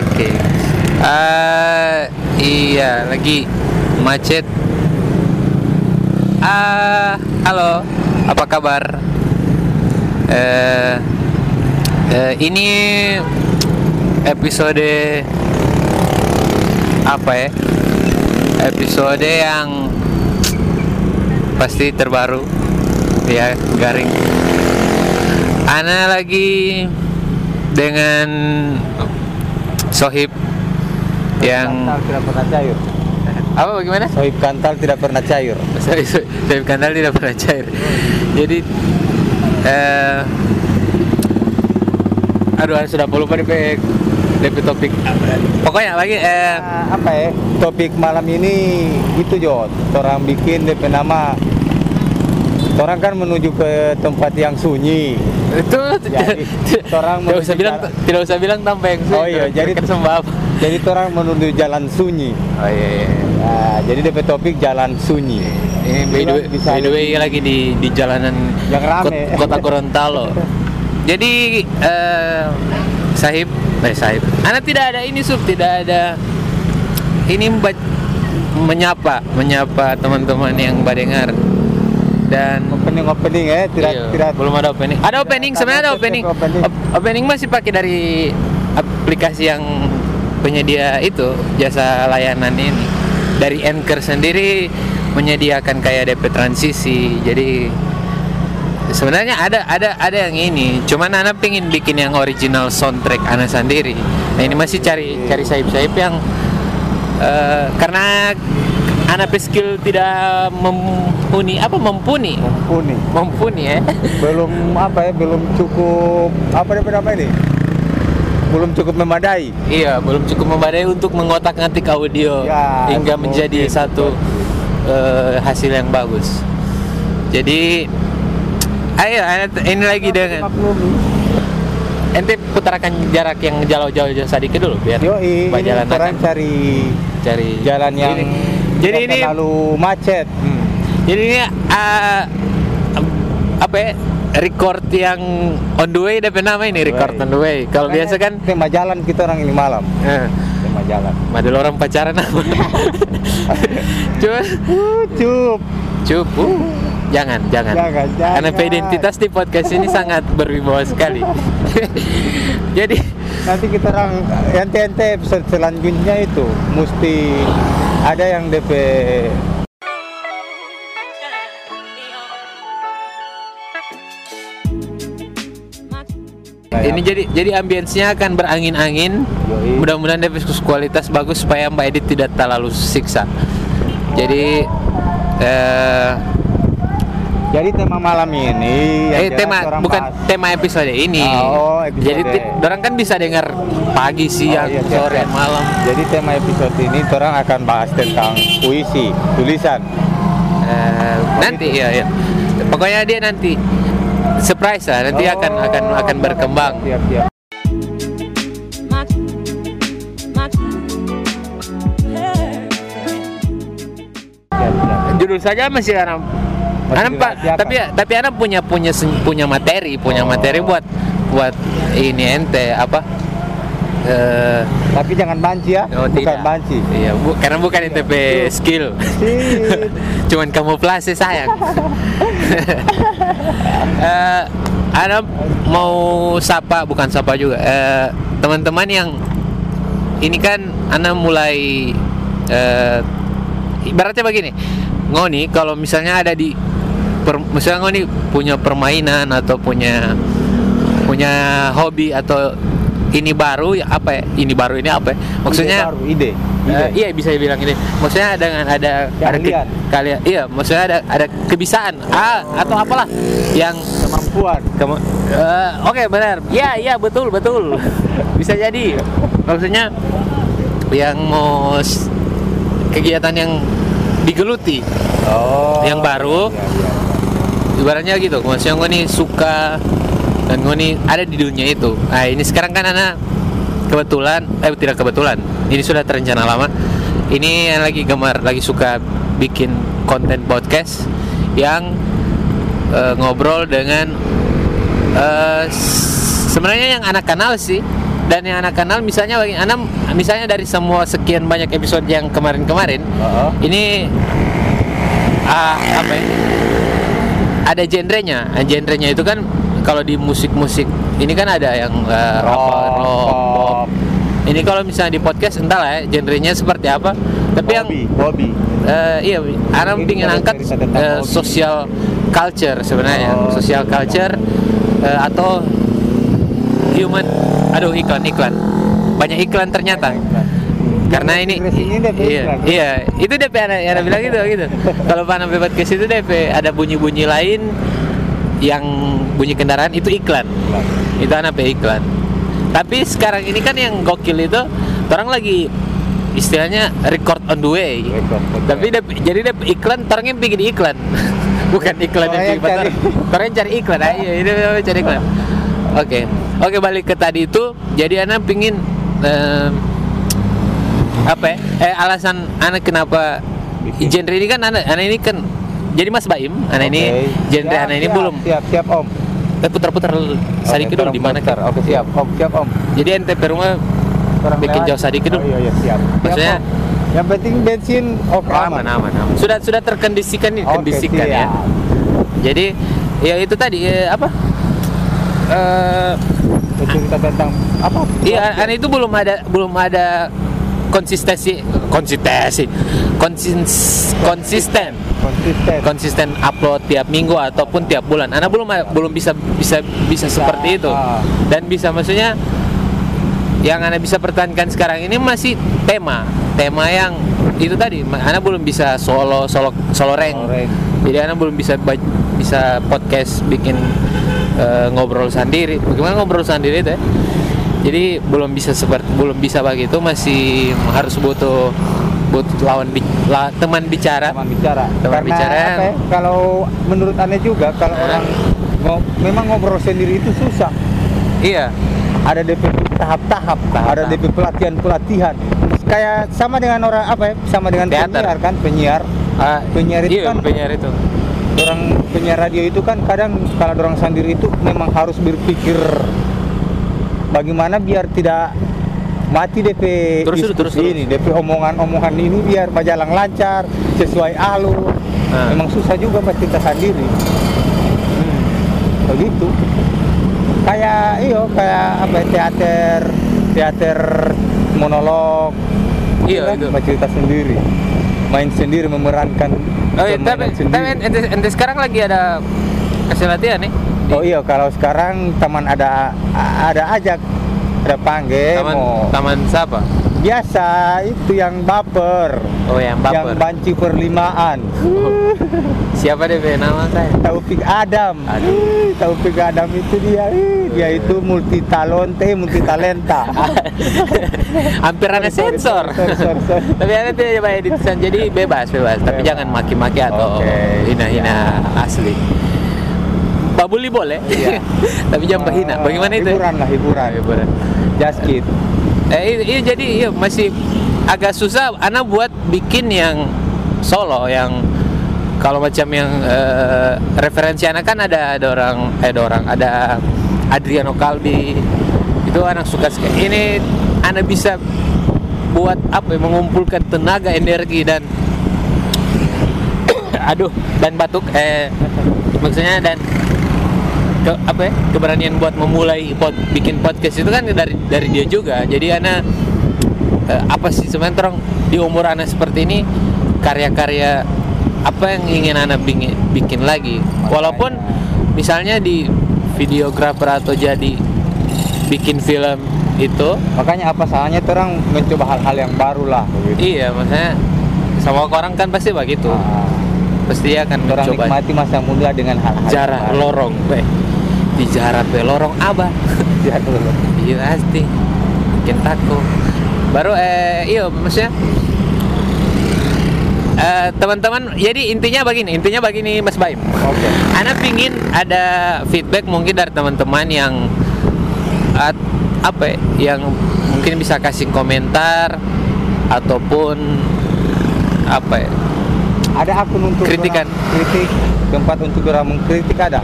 Oke. Eh, iya, lagi macet. Ah, halo. Apa kabar? Eh, eh, ini episode apa ya? Episode yang pasti terbaru ya garing. Ana lagi dengan Sohib yang Kantal tidak pernah cair. apa bagaimana? Sohib kantal tidak pernah cair. Sorry, Sohib Kandal tidak pernah cair. Jadi eh aduh sudah lupa DP DP topik. Pokoknya lagi eh Nah, apa ya? Topik malam ini itu Jod. Orang bikin DP nama. Orang kan menuju ke tempat yang sunyi. Itu Jadi, orang tidak usah bilang jalan- tidak usah bilang tambah yang Oh iya, jadi- apa? Jadi orang menuju jalan sunyi. Oh iya, iya. Nah, jadi DP topik jalan sunyi. Ini by the way, Bisa by the way lagi di di jalanan Yang rame. kot- kota Gorontalo. Jadi eh Sahib, eh Sahib. Anak tidak ada ini sub, tidak ada ini menyapa, menyapa teman-teman yang badengar dan Opening opening ya, tidak Iya, tidak belum ada opening. Ada opening, sebenarnya ada opening. opening. Op- Opening masih pakai dari aplikasi yang penyedia itu jasa layanan ini. Dari Anchor sendiri menyediakan kayak DP transisi. Jadi sebenarnya ada ada ada yang ini. Cuman Ana pengen bikin yang original soundtrack Ana sendiri. Nah, ini masih cari cari saip-saip yang eh, karena anak skill tidak mumpuni apa mumpuni? Mumpuni. mumpuni ya belum apa ya belum cukup apa dia apa ini? Belum cukup memadai. Iya belum cukup memadai untuk mengotak ngatik audio Ya, hingga mungkin. menjadi satu eh, hasil yang bagus. Jadi ayo ini lagi dengan ente putarkan jarak yang jauh-jauh sedikit dulu biar yo ini berjalan orang cari cari jalan yang Ini- jadi ini terlalu macet Hmm. Jadi ini uh, apa ya? Record yang on the way DP nama ini record on the way. Kalau biasa kan tema jalan kita orang ini malam eh, tema jalan madel orang pacaran apa? Cuma cup cup. uh, jangan, jangan. Jangan, jangan. Karena identitas di podcast ini sangat berwibawa sekali. Jadi nanti kita orang ente ente episode selanjutnya itu mesti ada yang DP ini jadi jadi ambience-nya akan berangin-angin. Mudah-mudahan DP kualitas bagus supaya Mbak Edit tidak terlalu siksa. Jadi eh jadi tema malam ini eh tema bukan bahas- tema episode ini. Oh, episode. Jadi orang kan bisa dengar pagi, siang, Oh, iya, sore, siap. malam. Jadi tema episode ini orang akan bahas tentang puisi, tulisan. Eh, nanti ya, ya. Pokoknya dia nanti surprise lah. Nanti akan Oh, akan akan berkembang. Siap, siap. Siap, siap. Judul saja masih anak Anak pak tapi tapi anak punya punya punya materi punya Oh. materi buat buat ini ente apa eh Tapi jangan banci ya, oh, bukan tidak. banci. iya bu, karena bukan NTP skill Sip. cuman kamuflase sayang eh Ana mau sapa bukan sapa juga eh teman-teman yang ini kan Ana mulai eh ibaratnya begini Ngoni kalau misalnya ada di per, misalnya Ngoni punya permainan atau punya punya hobi atau ini baru ya apa ya ini baru ini apa ya maksudnya Ide baru, ide. ide. Eh, iya bisa dibilang ini. Maksudnya dengan ada ada ke- kalian iya, maksudnya ada ada kebisaan ah atau apalah yang Kemampuan. kamu Eh, oke benar. Iya iya betul betul. bisa jadi. Maksudnya yang mau kegiatan yang digeluti Oh. Yang baru. Iya, iya. Ibaratnya gitu. Maksudnya gue nih suka dan gue nih ada di dunia itu. Nah ini sekarang kan anak kebetulan eh tidak kebetulan. Ini sudah terencana lama. Ini yang lagi gemar lagi suka bikin konten podcast yang eh, ngobrol dengan s- sebenarnya yang anak kenal sih. Dan yang anak kenal misalnya bagi anak misalnya dari semua sekian banyak episode yang kemarin-kemarin Heeh. ini ah, apa ya? Ada genrenya genrenya itu kan kalau di musik-musik ini kan ada yang eh, Rock, apa, rock, pop. pop. ini kalau misalnya di podcast entah lah ya genrenya seperti apa tapi yang hobi hobi Eh, iya, Mungkin ingin angkat hobi. social culture sebenarnya, Oh, social iya. culture eh, atau human, aduh iklan iklan, banyak iklan ternyata. Karena ini, ini DP iya, iya, itu DP Ana, Ana bilang gitu, gitu. Kalau Pana podcast itu DP ada bunyi-bunyi lain yang bunyi kendaraan itu iklan, itu Ana pe iklan. Tapi sekarang ini kan yang gokil itu orang lagi istilahnya record on the way. Record Tapi dap- jadi dap iklan orang yang bikin iklan. Bukan iklan yang bikin cari. orang. Cari iklan. Ayo, ini namanya cari iklan. Oke. Oke, balik ke tadi itu. Jadi anak pingin em, apa ya? Eh alasan anak kenapa genre ini kan anak anak ini kan jadi Mas Baim, anak ini genre Siap, anak ini siap, belum siap siap om eh putar-putar sedikit dulu di mana kan. oke siap om siap om Jadi ente per rumah Orang Bikin lewat. jauh sedikit dulu. oh, iya iya siap Siap, Maksudnya- Om. yang penting bensin oke aman, aman, aman. Sudah sudah terkondisikan nih, Oke, kondisikan ya. Jadi ya itu tadi eh, apa? Eh cerita tentang apa iya, aneh itu belum ada belum ada konsistensi konsistensi konsins, konsisten konsisten konsisten upload tiap minggu ataupun tiap bulan. Anak belum belum bisa bisa bisa seperti itu. Dan bisa maksudnya yang Anda bisa pertahankan sekarang ini masih tema, tema yang itu tadi. Anda belum bisa solo solo solo rank. Solo rank. Jadi Anda belum bisa bisa podcast bikin eh, ngobrol sendiri. Bagaimana ngobrol sendiri itu ya? Jadi belum bisa seperti belum bisa begitu masih harus butuh butuh lawan bi- la- teman bicara. teman bicara Teman karena bicara apa ya, kalau menurut aneh juga kalau Hah? orang ngo- memang ngobrol sendiri itu susah Iya. ada DP tahap-tahap, ada. DP pelatihan-pelatihan. Kayak sama dengan orang apa ya? Sama dengan Teater. penyiar kan, penyiar. Ah, Penyiar itu iya, kan- penyiar itu. Orang penyiar radio itu kan kadang kalau orang sendiri itu memang harus berpikir bagaimana biar tidak mati DP Terus, terus, terus. ini, DP omongan-omongan ini biar berjalan lancar sesuai alur. Ah. Memang susah juga buat kita sendiri. Hmm, begitu. Kayak iyo kayak apa ya, teater teater monolog. Iya, kan, itu. cerita sendiri. Main sendiri memerankan Oh iya, tapi, sendiri. tapi ente, ente sekarang lagi ada kasih latihan nih? Oh iya, kalau sekarang teman ada ada ajak, ada panggil Taman, mau taman siapa? biasa itu yang baper, Oh yang yang baper. banci perlimaan. Oh, Siapa deh Be? nama saya? Taufik Adam. Aduh. Taufik Adam itu dia, dia itu multi talente, multi talenta. Hampir ada sensor. Tapi ada ya Pak editisan jadi bebas bebas. Tapi Bebas. jangan maki-maki atau hina-hina asli. Babuli boleh. Iya. Tapi jangan menghina. Bagaimana itu? Hiburan lah, hiburan. Hiburan. Just kid. Eh, iya jadi iya masih agak susah Ana buat bikin yang solo yang kalau macam yang eh, referensi anak kan ada ada orang eh ada orang ada Adriano Calbi itu anak suka sekali ini anak bisa buat apa ya, mengumpulkan tenaga energi dan aduh dan batuk eh maksudnya dan ke, apa ya keberanian buat memulai pod, bikin podcast itu kan dari dari dia juga. Jadi ana eh, apa sih sebenarnya orang di umur ana seperti ini karya-karya apa yang ingin ana bikin, bikin lagi? Walaupun misalnya di videografer atau jadi bikin film itu Makanya apa salahnya orang mencoba hal-hal yang baru lah begitu. iya maksudnya sama orang kan pasti begitu. Ah, pasti akan orang mencoba nikmati masa muda dengan hal-hal jarak baru. lorong be di jarak be lorong abah Jarak lorong. Iya pasti bikin takut. Baru eh iya maksudnya eh, teman-teman jadi intinya begini intinya begini Mas Baim. Oke. Ana pingin ada feedback mungkin dari teman-teman yang at- apa ya, yang mungkin bisa kasih komentar ataupun apa ya Ada akun untuk Kritikan. kritik, tempat untuk orang mengkritik ada.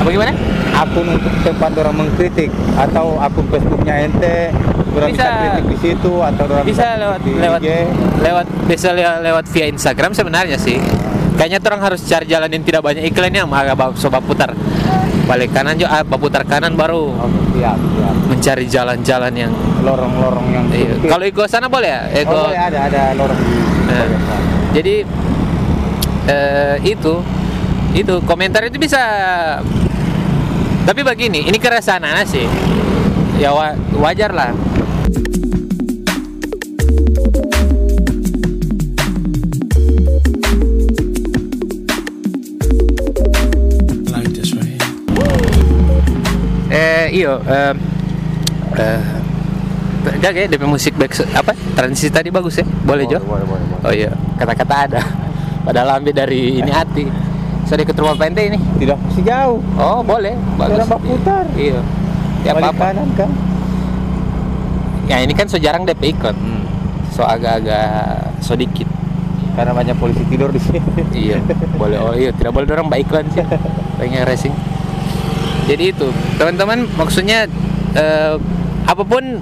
apa gimana? akun untuk tempat orang mengkritik atau akun Facebooknya ente orang bisa, Bisa. kritik di situ atau orang bisa kritik lewat di lewat IG. lewat bisa lewat, lewat via Instagram sebenarnya sih kayaknya orang harus cari jalan yang tidak banyak iklannya agak coba putar balik kanan juga ah, putar kanan baru Oke, siap, siap. mencari jalan-jalan yang Lorong-lorong yang iya. kalau Ego sana boleh ya Ego Oh, boleh, ada ada lorong di Nah, jadi eh, itu itu komentar itu bisa. Tapi begini ini keresahan anak sih. Ya wa- wajar lah. Like this right here. eh iyo eh eh Gak kayak DP musik back apa? Transisi tadi bagus ya? Boleh Jo? Boleh, boleh, boleh. oh iya. Kata-kata ada padahal ambil dari ini hati. Sudah ikut rumah pente ini? Tidak. Masih jauh. oh boleh. Bagus. Orang putar. iya. Ya Balik apa kanan kan. ya ini kan so jarang DP ikut. So agak-agak so dikit Karena banyak polisi tidur di sini. iya. Boleh. Oh iya. Tidak boleh orang baik iklan sih. Pengen racing. Jadi itu. Teman-teman maksudnya eh, apa pun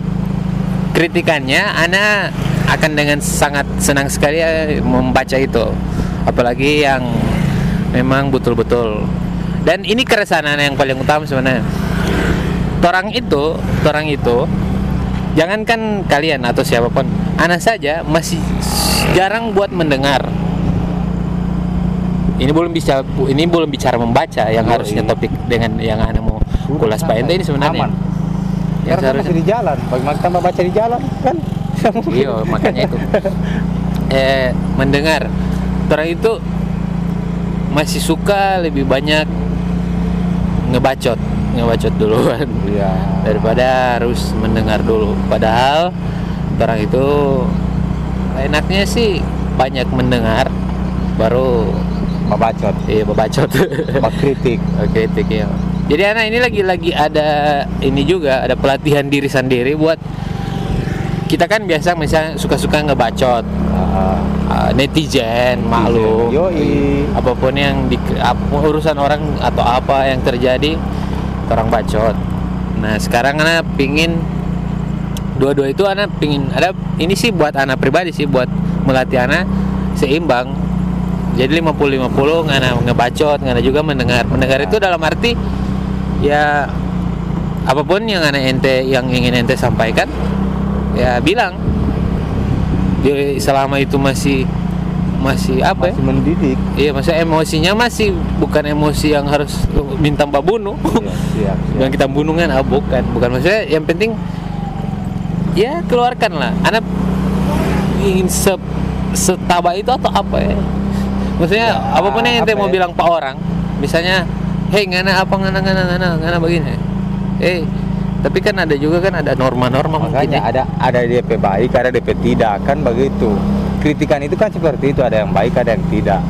kritikannya Ana akan dengan sangat senang sekali ya membaca itu apalagi yang memang betul-betul dan ini keresahan yang paling utama sebenarnya orang itu orang itu jangankan kalian atau siapa pun Ana saja masih jarang buat mendengar ini belum bisa ini belum bicara membaca yang Yoi. harusnya topik dengan yang Ana mau kulas Pak Ente ini sebenarnya Aman. yang Karena masih seharusnya di jalan. Bagaimana tambah baca di jalan kan? iya makanya itu eh mendengar orang itu masih suka lebih banyak ngebacot ngebacot duluan Iya. daripada harus mendengar dulu padahal orang itu enaknya sih banyak mendengar baru Membacot, iya membacot kritik. Oke, kritik ya. Jadi anak ini lagi lagi ada ini juga ada pelatihan diri sendiri buat kita kan biasa misalnya suka-suka ngebacot uh, netizen, maklum, Yoi. apa pun yang di ap- urusan orang atau apa yang terjadi orang bacot. Nah sekarang anak pingin dua-dua itu anak pingin ada ini sih buat anak pribadi sih buat melatih anak seimbang. Jadi 50-50 ngana ngebacot, ngana juga mendengar. Mendengar itu dalam arti ya apa pun yang anak ente yang ingin ente sampaikan ya bilang. Jadi selama itu masih masih apa ya? masih mendidik. Iya, maksudnya emosinya masih bukan emosi yang harus minta mbak bunuh. Iya, siap, siap. yang kita bunuh kan, ah, bukan, bukan maksudnya yang penting ya keluarkan lah. Anak ingin se setaba itu atau apa ya? Maksudnya Ya, apa pun yang ente apa mau ya? bilang pak orang, misalnya, hei ngana apa ngana ngana ngana ngana begini, eh tapi kan ada juga kan ada norma-norma mungkin Makanya ya. ada ada DP baik, ada DP tidak kan begitu. Kritikan itu kan seperti itu, ada yang baik, ada yang tidak.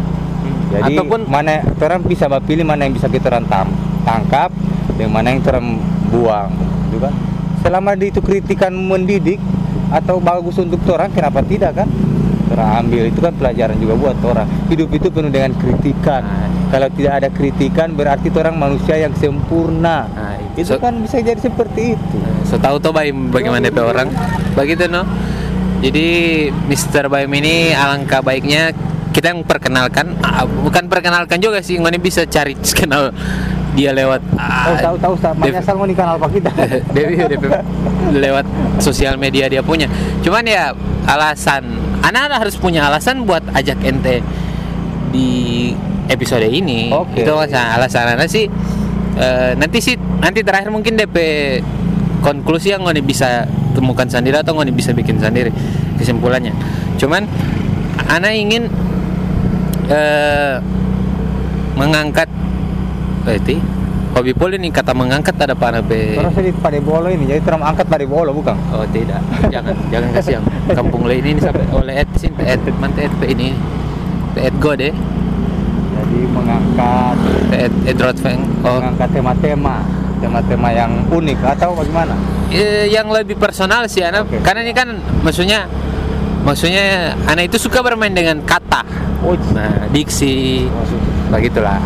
Jadi Ataupun- mana orang bisa pilih mana yang bisa kita orang tam- tangkap, dan mana yang orang buang, gitu kan? Selama itu kritikan mendidik atau bagus untuk orang, kenapa tidak kan? Orang ambil itu kan pelajaran juga buat orang. Hidup itu penuh dengan kritikan. Nah. Kalau tidak ada kritikan berarti orang manusia yang sempurna. Nah, Itu So- kan bisa jadi seperti itu. So tahu tuh Baim bagaimana DP orang begitu no. Jadi Mr. Baim ini alangkah baiknya kita yang perkenalkan ah, bukan perkenalkan juga sih Ngoni bisa cari kenal dia lewat Tahu ah, tahu tahu tahu. Makanya asal mau di kanal Pak kita. Dewi DP lewat sosial media dia punya. Cuman ya alasan anak harus punya alasan buat ajak ente di episode ini. Oke. Itu alasan alasan anak sih eh, nanti sih nanti terakhir mungkin DP konklusi yang ngoni bisa temukan sendiri atau ngoni bisa bikin sendiri kesimpulannya. Cuman anak ingin eh, mengangkat eh, itu hobi poli nih kata mengangkat ada apa be Terus di pada bolo ini, jadi terang angkat pada bolo bukan? Oh tidak, jangan jangan kasih yang kampung lain ini sampai oleh et sih et mante et ini. Et go deh Jadi mengangkat, et et rotfeng oh. Mengangkat tema-tema, tema-tema yang unik atau bagaimana? eh, yang lebih personal sih anak Oke. karena ini kan maksudnya maksudnya anak itu suka bermain dengan kata Oh, nah diksi begitulah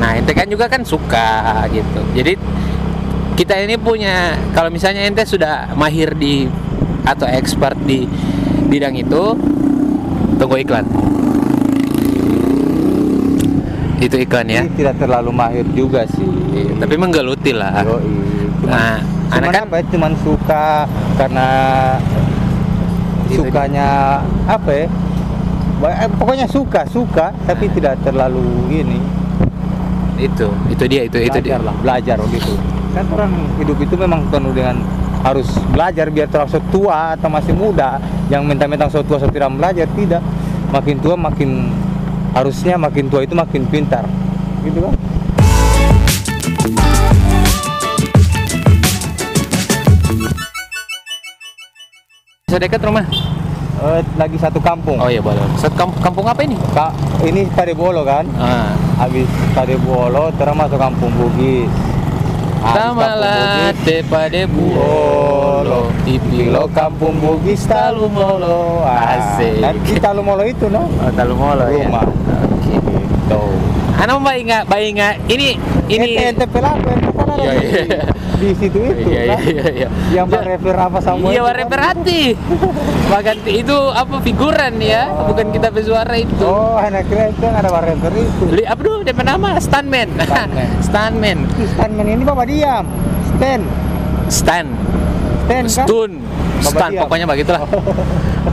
Nah, ente kan juga kan suka gitu. Jadi kita ini punya kalau misalnya ente sudah mahir di atau expert di bidang itu, tunggu iklan. Itu iklan ya. Ini tidak terlalu mahir juga sih. Tapi menggeluti lah. Yoi. Cuman, Nah, cuman anak kan apa ya? Cuman suka karena Gitu. sukanya apa ya? Eh, Pokoknya suka, suka, tapi tidak terlalu ini. itu, itu dia, itu itu dia. belajar lah, belajar begitu. Kan orang hidup itu memang penuh dengan harus belajar biar terasa tua atau masih muda. Yang mentang-mentang so tua so tidak belajar tidak. Makin tua makin harusnya makin tua itu makin pintar. Gitu kan? Bisa dekat rumah. Eh, lagi satu kampung. Oh iya boleh. Satu kamp- kampung apa ini? Kak, ini Padebolo kan? Ah. Habis Padebolo terus masuk kampung Bugis. Habis kampung Tamalate pade Bolo, Ipilo kampung Bugis Talumolo. Asik. Nanti Talumolo itu no? Oh, Talumolo ya. Rumah. Oke. Gitu. Ana mau ingat, bayi ingat. Ini ini Ente ente pelaku ente ada Iya, iya. Di situ itu Iya, kan? iya, iya. Yang Pak refer apa sama Iya, itu kan? referati. Bahkan itu apa figuran ya, bukan kita bersuara itu. Oh, anak kira itu yang ada Pak refer itu. Li, apa dulu DP nama? Stuntman. Stuntman. Stuntman. Ini Bapak diam. Stand. Stan. Stand kan? Stun. Stan diam. pokoknya begitulah.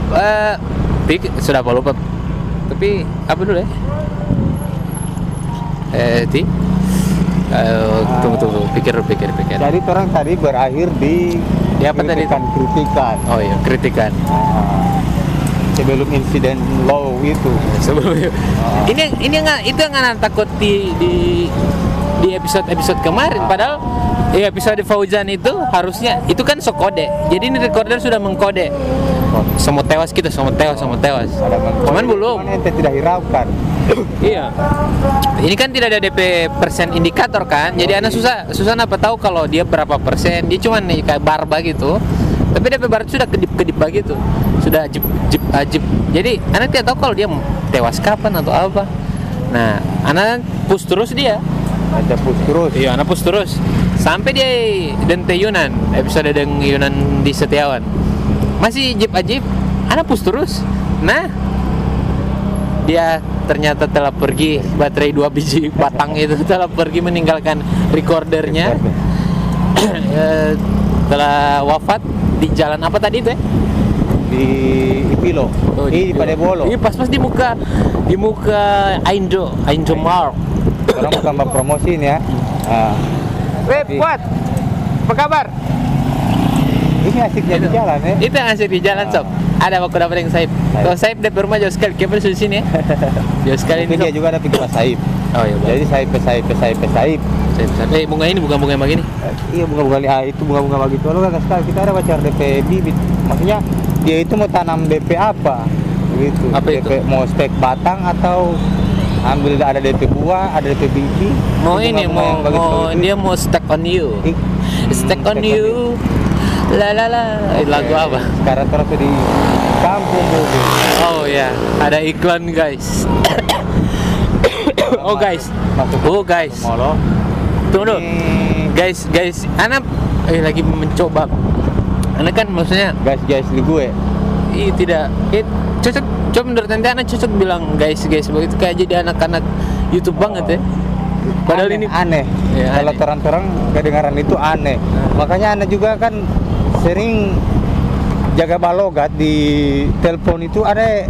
Eh, Pik, sudah lupa. Tapi apa dulu ya? Eh, Ti. Eh, tunggu tunggu, pikir pikir pikir. Jadi orang tadi berakhir di Di apa tadi? kritikan-kritikan. Oh iya, kritikan. Ah, sebelum insiden law itu. Sebelumnya. Ah. Ini ini nggak itu yang nggak takut di di di episode episode kemarin padahal di episode Fauzan itu harusnya itu kan sokode jadi ini recorder sudah mengkode semua tewas kita semua tewas semua tewas. Ada cuman belum. ente tidak hiraukan. iya. Ini kan tidak ada DP persen indikator kan? Jadi anak susah susah apa tahu kalau dia berapa persen? Dia cuman nih kayak barba gitu. Tapi DP bar sudah kedip kedip begitu sudah jip jip ajib. Jadi anak tidak tahu kalau dia tewas kapan atau apa. Nah anak push terus dia. Ente push terus. iya anak push terus. Sampai dia dente Yunan episode dengan Yunan di Setiawan masih jip ajib anak push terus nah dia ternyata telah pergi baterai dua biji batang itu telah pergi meninggalkan recordernya Eh, telah wafat di jalan apa tadi itu ya? di Ipilo. Oh, di Padebolo. Iya pas pas di muka di muka Aindo Aindo Mar. Orang mau tambah promosiin ya. Ah, Weh, Tapi- buat apa kabar? Ini asiknya di jalan ya. Itu yang asik di jalan sob. Ada aku dapat yang Saib. Kalau Saib dari rumah jauh sekali, kita di sini ya. Jauh sekali ini. Dia juga ada pintu Saib. Oh iya, Jadi Saib, Saib, Saib, Saib. Saib, Saib. Eh, bunga ini bukan bunga yang begini. Eh, Iya bunga-bunga ah, itu bunga-bunga begitu. Lalu kan sekali kita ada baca DP bibit. Maksudnya dia itu mau tanam DP apa? Begitu. Apa itu? Mau stek batang atau ambil ada DP buah, ada DP biji. Mau Itu ini, mau mau dia mau stuck on you. Hmm, on you. La la la. Eh, Oke, Lagu apa? Sekarang terus di kampung Bugis. Oh ya, ada iklan guys. oh guys. Masuk Oh guys. Molo. Tunggu. Ini Guys, guys, anak eh, lagi mencoba. Anak kan maksudnya guys guys di gue. Ih, tidak eh, cocok coba menurut nanti anak cocok bilang guys guys begitu kayak jadi anak-anak YouTube banget ya padahal Aneh, ini aneh. Ya, Kalau terang-terang kedengaran itu aneh. Makanya aneh juga kan sering jaga balogat di telepon itu ada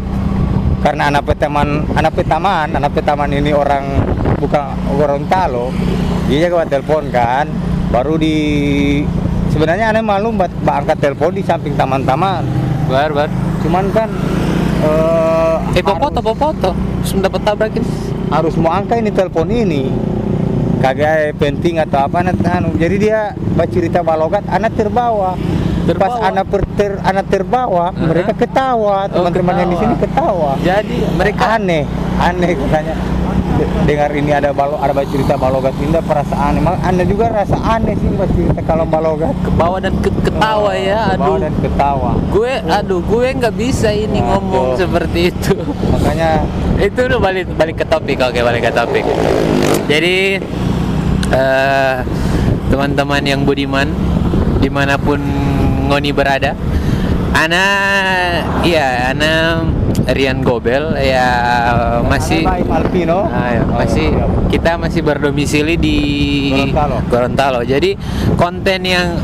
karena anak petaman anak petaman anak petaman ini orang bukan Gorontalo dia jaga telepon kan. Baru di sebenarnya aneh malu buat angkat telepon di samping taman-taman. Bar bar. Cuman kan eh, eh popoto popoto sudah dapat tabrakin. harus mau angkat ini telepon ini. Kagak penting atau apa anak anu. Jadi dia bercerita balogat anak terbawa pas Terbawa? anak per- ter, anak terbawa Aha. mereka ketawa. Oh, teman-teman yang di sini ketawa. Jadi mereka aneh aneh katanya. De- dengar ini ada balo ada cerita balogat. Indah perasaan emang anda juga rasa aneh sih baca cerita kalau balogat. Ke bawah dan ke ketawa ya Bawa aduh. dan ketawa. Gue aduh gue nggak bisa ini Aduh. ngomong seperti itu. Makanya itu udah balik balik ke topik. Oke balik ke topik. Jadi eh, teman-teman yang budiman di mana pun ngoni berada Ana iya Ana Rian Gobel ya masih Alpino Ah, ya, Oh, masih siap. kita masih berdomisili di Gorontalo. Gorontalo. Jadi konten yang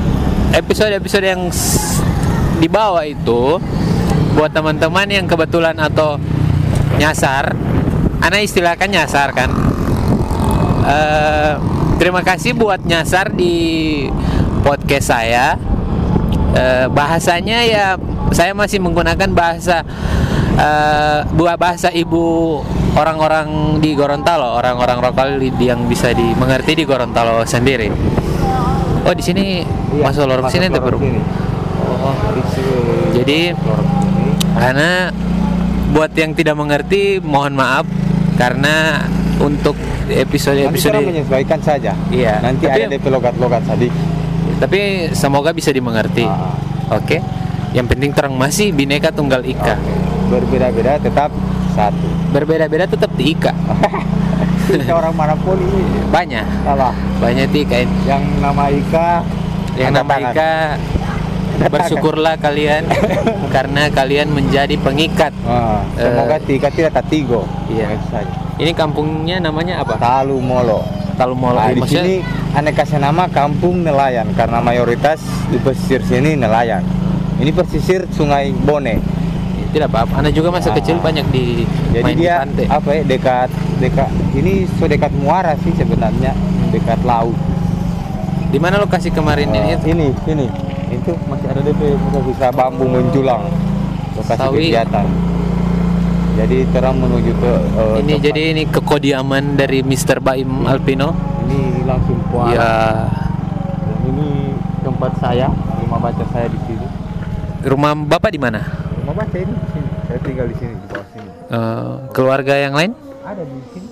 episode-episode yang s- di bawah itu buat teman-teman yang kebetulan atau nyasar, ana istilahkan nyasar kan. Eh, terima kasih buat nyasar di podcast saya. Eh, bahasanya ya saya masih menggunakan bahasa eh, buah bahasa ibu orang-orang di Gorontalo, orang-orang lokal yang bisa dimengerti di Gorontalo sendiri. Oh di sini Iya, masuk lorong sini sini. Oh. Jadi karena buat yang tidak mengerti mohon maaf karena untuk Nanti episode-episode kita menyesuaikan saja. Iya, Nanti tapi- ada logat-logat tadi. Tapi semoga bisa dimengerti. Ah. Oke. Yang penting terang masih bineka tunggal ika. Berbeda-beda tetap satu. Berbeda-beda tetap di ika. Kita orang mana pun ini Banyak. salah. Banyak di ika. Yang nama Ika, Yang nama tangan. ika bersyukurlah kalian karena kalian menjadi pengikat. Ah, semoga Eh, Tika tidak tatigo. iya. Ini kampungnya namanya apa? Talu Molo. Talumolo. Nah, di sini aneh kasih nama kampung nelayan karena mayoritas di pesisir sini nelayan. Ini pesisir Sungai Bone. tidak apa-apa. Anda juga masa Ah. kecil banyak di Jadi main di dia pantai. apa ya dekat dekat ini so dekat muara sih sebenarnya dekat laut. Di mana lokasi kemarin Ah, ini? ini ini itu masih ada DP bisa bambu menjulang lokasi Sawi. kegiatan. Jadi terang menuju ke eh, ini tempat. jadi ini kekodiaman dari Mr. Baim Alpino. Ini langsung muara. Ya, Dan ini tempat saya, rumah baca saya di sini. rumah Bapak di mana? Rumah baca ini di sini. Saya tinggal di sini di bawah sini. Eh, keluarga yang lain? Ada di sini.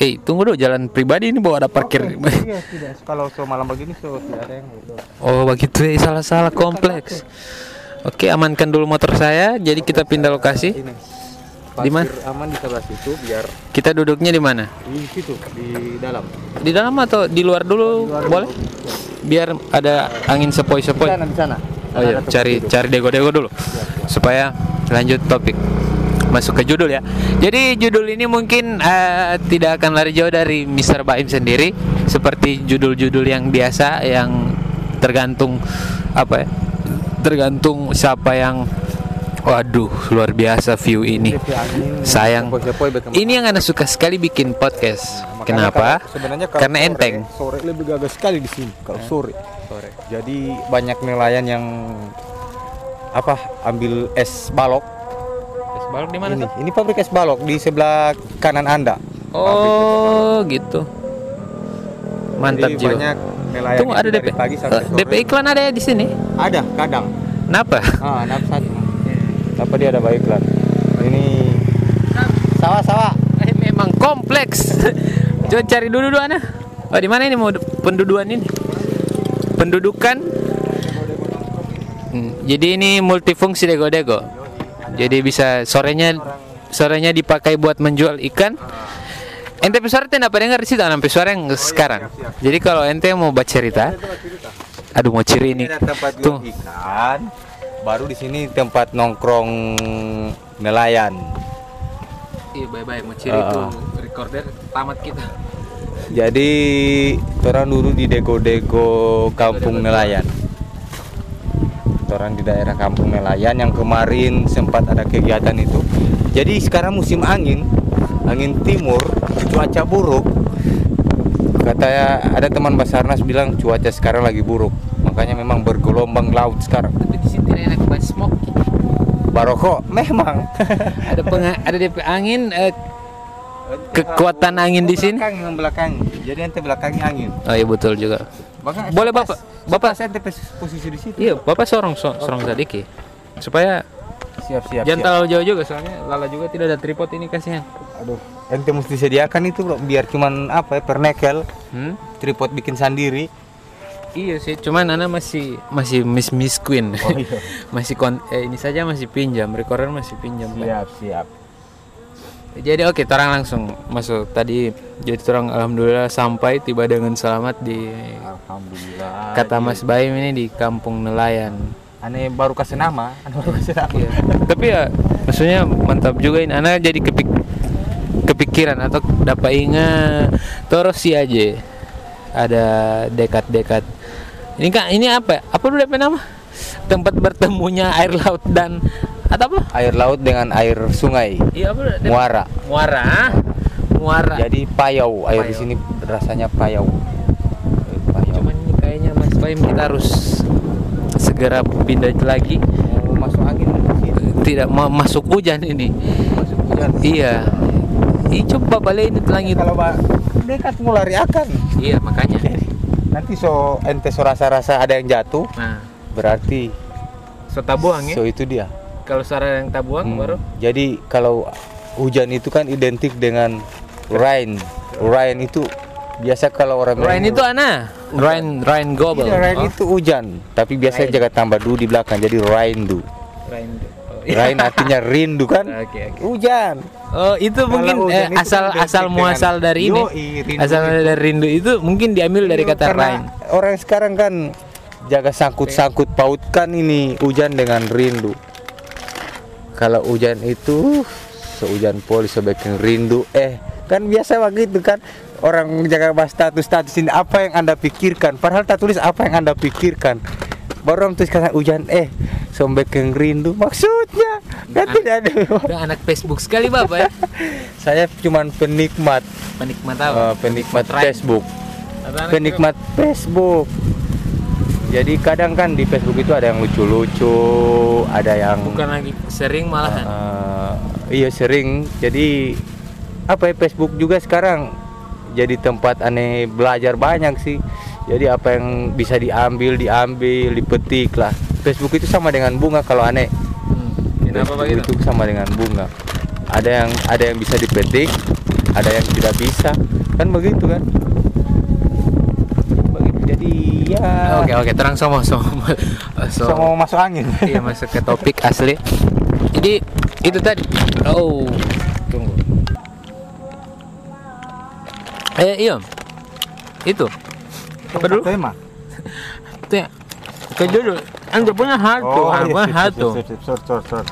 Eh, tunggu dulu jalan pribadi ini bawa ada parkir. Iya, tidak. Kalau so malam begini so tidak ada yang itu. Oh, begitu ya salah-salah kompleks. Oke, amankan dulu motor saya. Jadi kita pindah lokasi. Ini. Di mana? Aman di sebelah situ biar Kita duduknya di mana? di situ di dalam. Di dalam atau di luar dulu? Boleh? Biar ada angin Di sepoi-sepoi. sana di sana. Oh iya, cari duduk. cari dego-dego dulu supaya lanjut topik. Masuk ke judul ya. Jadi judul ini mungkin eh, tidak akan lari jauh dari Mr. Baim sendiri seperti judul-judul yang biasa yang tergantung apa ya? Tergantung siapa yang Waduh, luar biasa view ini. Sayang. Ini yang Anda suka sekali bikin podcast. Makanya Kenapa? kalau- sebenarnya kalau Karena sore- enteng. Sore lebih gagah sekali di sini kalau sore. Sore. Jadi banyak nelayan yang apa ambil es balok. Es balok di mana? ini, tuh? ini pabrik es balok di sebelah kanan Anda. Oh, gitu. Mantap Jadi jiwa. banyak nelayan Tunggu ada DP. pagi sampai Eh, sore. DP iklan ada ya di sini. Ada kadang. Kenapa? Ah, enam satu. Apa dia ada baik iklan? Ini sawah-sawah. Eh, memang kompleks. Coba cari dulu dulu Ana. Oh, di mana ini mau pendudukan ini? Pendudukan. Hmm, jadi ini multifungsi dego-dego. Jadi bisa sorenya sorenya dipakai buat menjual ikan. Ente pesuara tidak apa dengar di situ, anak pesuara yang sekarang. Jadi kalau ente mau baca cerita, aduh mau ciri ini. Ini ada tempat Tuh. ikan. Baru di sini tempat nongkrong nelayan. Iya, bye-bye mau ciri Ah, itu ah. recorder tamat kita. Jadi orang dulu di dego-dego kampung nelayan. Orang di daerah kampung nelayan yang kemarin sempat ada kegiatan itu. Jadi sekarang musim angin, angin timur, cuaca buruk. Kata ada teman Basarnas bilang cuaca sekarang lagi buruk. Makanya memang bergelombang laut sekarang. Tapi di sini tidak enak buat smoking. Baroko memang. ada penga- ada DP angin eh, kekuatan angin di sini Belakang yang belakang. Jadi nanti belakangnya angin. oh iya betul juga Maka Boleh, Bapak. Bapak. saya posisi di situ. iya bapak sorong so- sorong sedikit supaya siap siap. Jangan terlalu jauh juga soalnya Lala juga tidak ada tripod ini kasihan. Aduh, ente mesti sediakan itu bro, biar cuman apa ya pernekel, Hmm? tripod bikin sendiri. Iya sih, cuman Ana masih masih miss miss queen. Oh, iya. masih kon eh, ini saja masih pinjam, recorder masih pinjam. kan. siap. Jadi oke, orang langsung masuk tadi. Jadi orang alhamdulillah sampai tiba dengan selamat di Alhamdulillah. kata Mas Baim ini di Kampung Nelayan. Aneh baru kasih nama, aneh baru kasih nama. Iya. Tapi ya maksudnya mantap juga ini. Ana jadi kepik kepikiran atau dapat ingat terus sih aja ada dekat-dekat. Ini kan ini apa? Apa dulu DP nama? Tempat bertemunya air laut dan atau apa? Air laut dengan air sungai, Iya apa? Muara. Muara. Muara. Jadi payau, air di Payau. sini rasanya payau. Payau. Cuman ini kayaknya Mas Baim kita harus segera pindah lagi. mau masuk angin di. Tidak mau masuk hujan ini. Masuk hujan. Iya. Ih coba balik ini langit. Kalau pak dekat mau lari akan. Iya makanya. Nanti so ente so rasa-rasa ada yang jatuh, Nah, berarti so tabuang ya. so itu dia. Kalau suara yang tabuang Hmm. baru Jadi kalau hujan itu kan identik dengan rain. Rain itu biasa kalau orang Rain itu ana. Rain Rain Gobel. Iya, rain Oh, itu hujan, tapi biasanya Rain. jaga tambah du di belakang jadi raindu. Rain. Oh, Rain artinya rindu kan? Oke, oke. Hujan. Oh, itu Kalau mungkin eh, itu asal identik asal muasal dari ini. Yoi, rindu Asal itu. dari rindu itu mungkin diambil dari kata rain. Orang sekarang kan jaga sangkut-sangkut pautkan ini hujan dengan rindu. Kalau hujan itu sehujan poli sebaiknya rindu. Eh, kan biasa begitu kan orang jaga bahas status status ini apa yang anda pikirkan padahal tak tulis apa yang anda pikirkan baru orang tulis kata hujan eh sombek yang rindu maksudnya kan Ah. tidak ada Udah anak Facebook sekali Bapak ya. saya cuman penikmat Penikmat apa? penikmat Rain. Facebook penikmat Facebook. Jadi kadang kan di Facebook itu ada yang lucu-lucu, ada yang bukan lagi sering malahan. eh, iya sering. Jadi apa ya Facebook juga sekarang jadi tempat aneh belajar banyak sih. Jadi apa yang bisa diambil diambil, dipetik lah. Facebook itu sama dengan bunga kalau aneh. Hmm. Kenapa Facebook itu sama dengan bunga. Ada yang ada yang bisa dipetik, ada yang tidak bisa. Kan begitu kan? Begitu. Jadi ya Oke oke terang sama sama. So, so, mau masuk angin. iya masuk ke topik asli. Jadi itu tadi. Oh tunggu. Eh iya. Itu. Apa dulu? Tema. Itu ya. Ke dulu. Anda punya satu, iya, punya satu.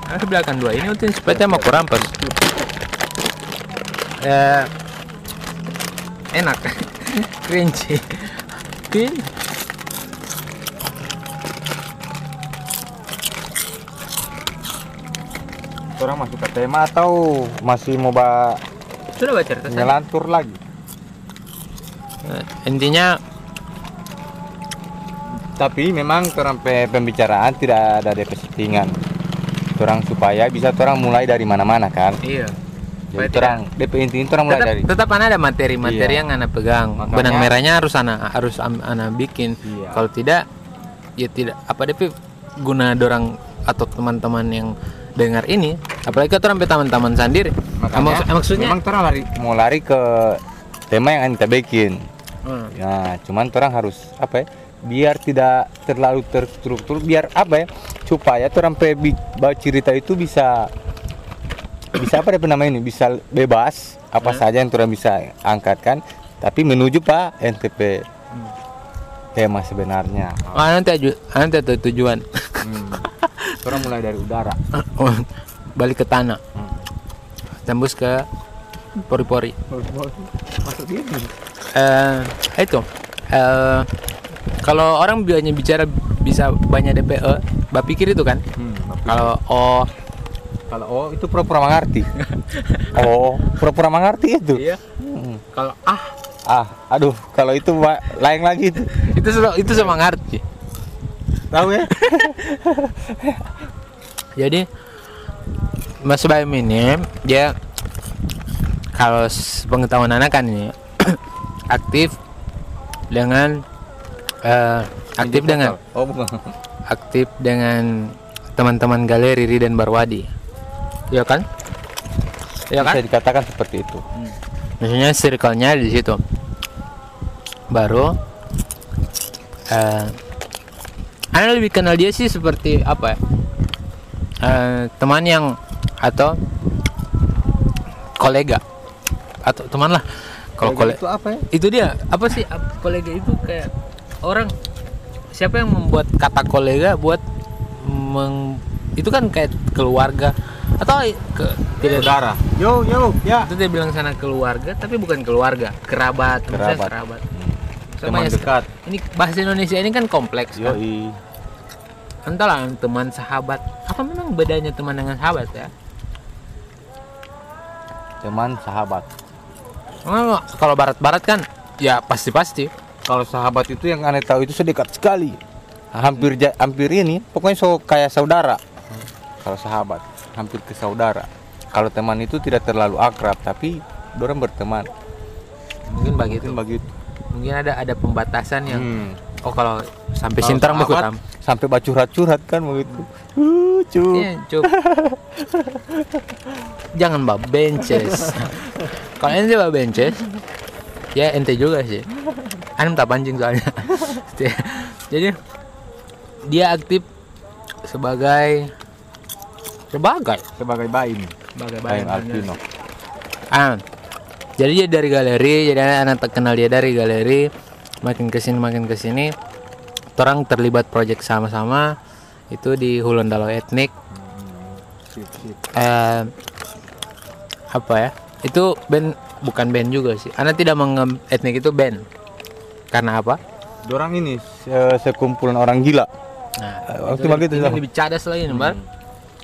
Ada belakang dua. Ini untuk sepeda mau kurampas. Eh, enak, crunchy. Ini Orang masuk ke tema atau masih mau ba sudah baca cerita saya. nyelantur lagi? Eh, Intinya Tapi memang orang pe- pembicaraan tidak ada DP settingan. Orang supaya bisa orang mulai dari mana-mana kan. iya. Jadi orang DP intinya orang mulai tetap, dari tetap ana ada materi-materi Iya. yang ana pegang. Makanya- Benang merahnya harus ana harus am- ana bikin. Iya. Kalau tidak ya tidak apa DP guna dorang atau teman-teman yang dengar ini apalagi kalau orang teman-teman sendiri Makanya, Maksud- maksudnya memang orang lari mau lari ke tema yang kita bikin. Hmm. Ya, cuman orang harus apa ya? Biar tidak terlalu terstruktur, biar apa ya? Supaya pe bi- bawa cerita itu bisa bisa apa ya namanya ini? Bisa bebas apa Hmm. saja yang orang bisa angkatkan, tapi menuju Pak NTP tema sebenarnya. Oh, nanti aju, nanti ada tujuan Hmm. Orang mulai dari udara. Oh, balik ke tanah tembus ke pori-pori Masuk dia. eh itu eh kalau orang biasanya bicara bisa banyak DPE mbak pikir itu kan Hmm, kalau oh kalau oh itu pura-pura mengerti. oh, pura-pura mengerti itu. iya Hmm. kalau ah Ah, aduh, kalau itu lain lagi itu. itu sudah itu sama ngerti Tahu ya? jadi Mas Baim ini dia kalau pengetahuan anak kan ini aktif dengan eh, aktif dengan Oh, bukan. aktif dengan teman-teman galeri Riden Barwadi. Iya kan? Iya kan? Bisa dikatakan seperti itu. Maksudnya circle-nya di situ. Baru eh Anda lebih kenal dia sih seperti apa ya? Eh, teman yang atau kolega atau teman lah. Kalau kolega itu apa ya? itu dia apa sih kolega itu kayak orang siapa yang membuat kata kolega buat meng, itu kan kayak keluarga atau ke tidak Saudara. Yo yo ya. itu dia bilang sana keluarga tapi bukan keluarga kerabat maksudnya Kerabat. kerabat Teman Sama ya, dekat. ini bahasa Indonesia ini kan kompleks kan Yo entahlah teman sahabat apa memang bedanya teman dengan sahabat ya teman sahabat. Kalau barat-barat kan ya pasti-pasti Kalau sahabat itu yang aneh tahu itu sedekat sekali. Hampir ja- hampir ini pokoknya so kayak saudara. Kalau sahabat hampir ke saudara. Kalau teman itu tidak terlalu akrab tapi orang berteman. mungkin begitu Mungkin begitu. mungkin ada ada pembatasan yang Hmm. oh kalau sampai Kalau sahabat, sampai bacurhat-curhat kan begitu. Lucu. Iya, cup. Jangan bab benches. Kalau ente bab benches, ya ente juga sih. Ane tak pancing soalnya. Jadi dia aktif sebagai sebagai Sebagai baim. sebagai Baim. Alvino. Ah, jadi dia dari galeri, jadi anak tak kenal dia dari galeri. Makin ke sini makin ke sini, orang terlibat proyek sama-sama itu di Hulondalo Etnik. Eh, apa ya? Itu band bukan band juga sih. Anda tidak menganggap etnik itu band. Karena apa? Dorang ini se- sekumpulan orang gila. Nah, Eh, waktu itu Sam. lebih cadas lagi nih, Bar.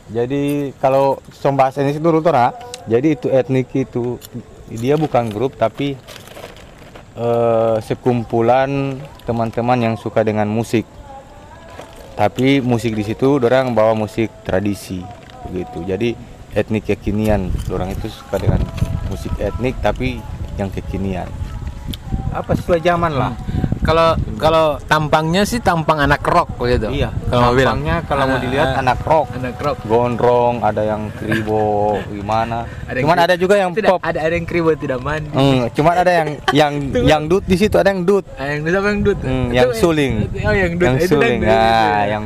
Jadi kalau som bahasa ini dulu Tora, jadi itu etnik itu dia bukan grup tapi eh, sekumpulan teman-teman yang suka dengan musik. Tapi musik di situ orang bawa musik tradisi begitu. Jadi etnik kekinian, orang itu suka dengan musik etnik tapi yang kekinian. Apa sesuai zaman lah. Kalau kalau tampangnya sih tampang anak rock gitu. Iya. Kalau. Tampangnya kalau mau Anak- dilihat anak rock. anak rock. gondrong, ada yang kribo, gimana. Ada yang cuman kri- ada juga yang tidak pop. ada ada yang kribo tidak mandi. Hmm, cuman ada yang yang yang dut di situ ada yang dut. Ah, yang siapa yang dut? Hmm, yang suling. Oh, yang dut. yang suling. Nah, ya. yang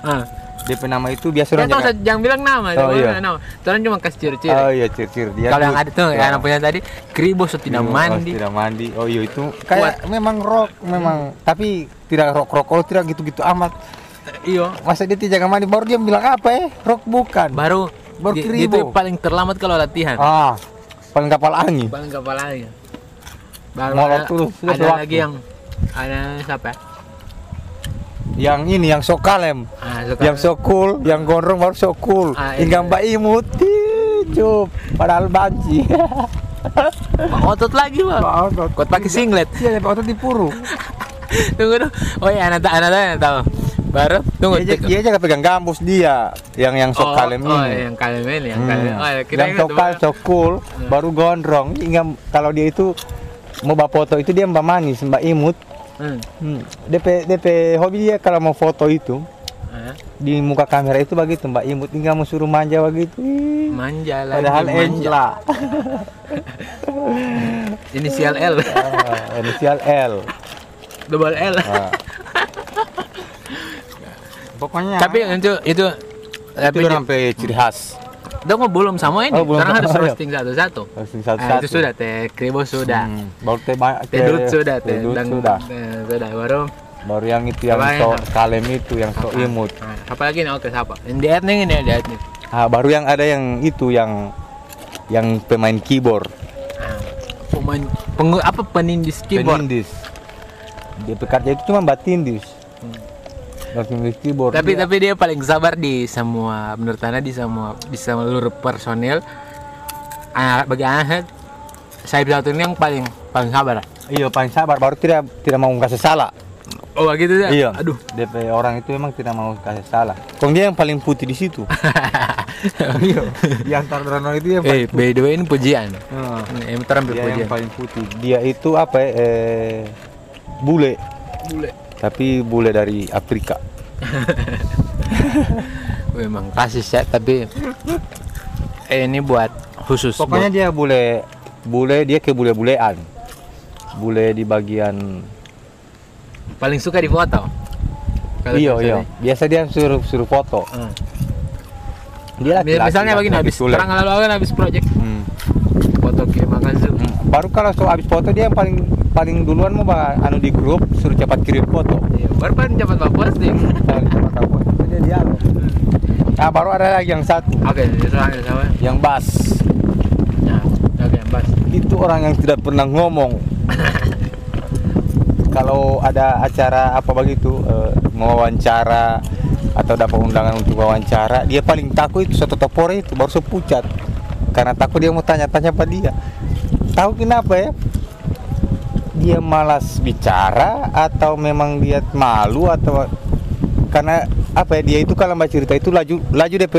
Ah. DP nama itu biasa orang jaga. jangan bilang nama, Oh, jangan iya. nama. Tuhan cuma kasih ciri-ciri. Oh iya, cir-cir dia. Kalau yang ada tuh, Ya. yang punya tadi, kribo so tidak mandi. tidak mandi. Oh iya itu kayak memang rock, memang tapi tidak rock rock oh, tidak gitu-gitu amat. Iya. Masa dia tidak mandi baru dia bilang apa ya? Rock bukan. Baru Baru kribo. itu paling terlambat kalau latihan. Ah, paling kapal angin. Paling kepalanya. Baru Molot ada, ada lagi yang ada siapa? ya? Yang ini yang sok kalem. Ah, suka- yang so cool, yang gondrong baru so cool. Ah, Hingga iya. Mbak Imut, cup, padahal banci. Pak otot lagi, Bang. Kuat pakai singlet. Iya, tapi otot dipuru. tunggu dong. Oh iya, anak anak anak tahu. Baru tunggu. Dia, dia aja pegang gambus dia, yang yang sok oh, kalem oh, ini. yang kalem ini, yang Hmm. kalem. Oh, ya, kita yang sok kalem, sok cool, baru gondrong. Hingga kalau dia itu mau bawa foto itu dia Mbak Manis, Mbak Imut. Hmm. Hmm. DP DP hobi dia kalau mau foto itu Ah, di muka kamera itu begitu Mbak Imut hingga mau suruh manja begitu. Manja lagi. Padahal manja. Inisial L. Ah, inisial L. Double L. Ah. Pokoknya Tapi itu itu tapi itu sampai ciri khas. Dong belum sama ini. Oh, belum Sekarang harus roasting satu-satu. Roasting Ah, satu-satu. itu sudah teh kribo sudah. Hmm, baru teh Teh dut sudah teh. teh dut Dan- sudah. eh, sudah baru. Baru yang itu yang so kalem itu yang so imut. Nah, apa lagi nih? Oke, siapa? Yang di etnik ini di etnik. Ah, baru yang ada yang itu yang yang pemain keyboard. Ah, Pemain peng, apa penindis keyboard. Penindis. Dia pekerja itu cuma batindis. Tapi tapi dia paling sabar di semua menurut Anda di semua di seluruh personil. Ah, bagi anak saya satu ini yang paling paling sabar. iya paling sabar baru tidak tidak mau kasih salah. Oh gitu ya? Iya. Aduh. DP orang itu memang tidak mau kasih salah. Kong dia yang paling putih di situ. iya. Di antara orang itu yang eh, by the way ini pujian. Ah. Ini terang Dia pujian. yang paling putih. Dia itu apa ya? Eh, bule. Bule. Tapi bule dari Afrika. memang rasis ya tapi eh, ini buat khusus Pokoknya dia bule bule dia ke bule-bulean. Bule di bagian buat- paling suka di foto iya iya. Biasa dia suruh suruh foto. Hmm. Dia laki-laki. misalnya begini laki-laki habis tulen. terang lalu habis project Hmm. foto kirim akan zoom Hmm. Baru kalau so habis foto dia yang paling paling duluan mau bah, anu di grup suruh cepat kirim foto. Iya, baru kan cepat bawa posting Jangan cepat. Itu dia dialog. Nah baru ada lagi yang satu, oke sama sama yang bas. nah oke bas Itu orang yang tidak pernah ngomong. Kalau ada acara apa begitu, eh, mewawancara atau dapat undangan untuk wawancara, dia paling takut itu satu topore itu baru sepucat. Karena takut dia mau tanya-tanya pada dia. Tahu kenapa ya? Dia malas bicara atau memang dia malu atau karena apa ya dia itu kalau mbak cerita itu laju laju DP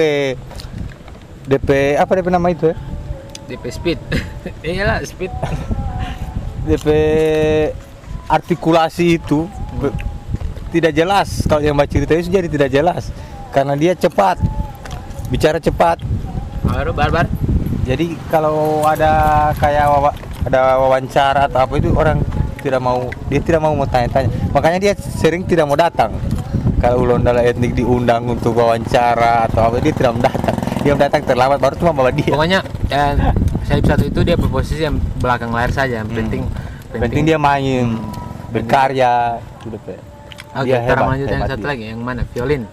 DP apa DP nama itu ya? DP speed. Iyalah speed. DP artikulasi itu be- tidak jelas. Kalau yang mbak cerita itu jadi tidak jelas. Karena dia cepat bicara cepat. Baru barbar jadi kalau ada kayak ada wawancara atau apa itu orang tidak mau dia tidak mau mau tanya-tanya. Makanya dia sering tidak mau datang. Kalau ulon dalam etnik diundang untuk wawancara atau apa dia tidak mau datang. Dia datang terlambat baru cuma bawa dia. Pokoknya ya, Syahib satu itu dia berposisi yang belakang layar saja yang Hmm. penting penting dia main Hmm. berkarya. Sudah Pe. oke Dia sekarang hebat, lanjut yang satu dia. lagi yang mana? Violin.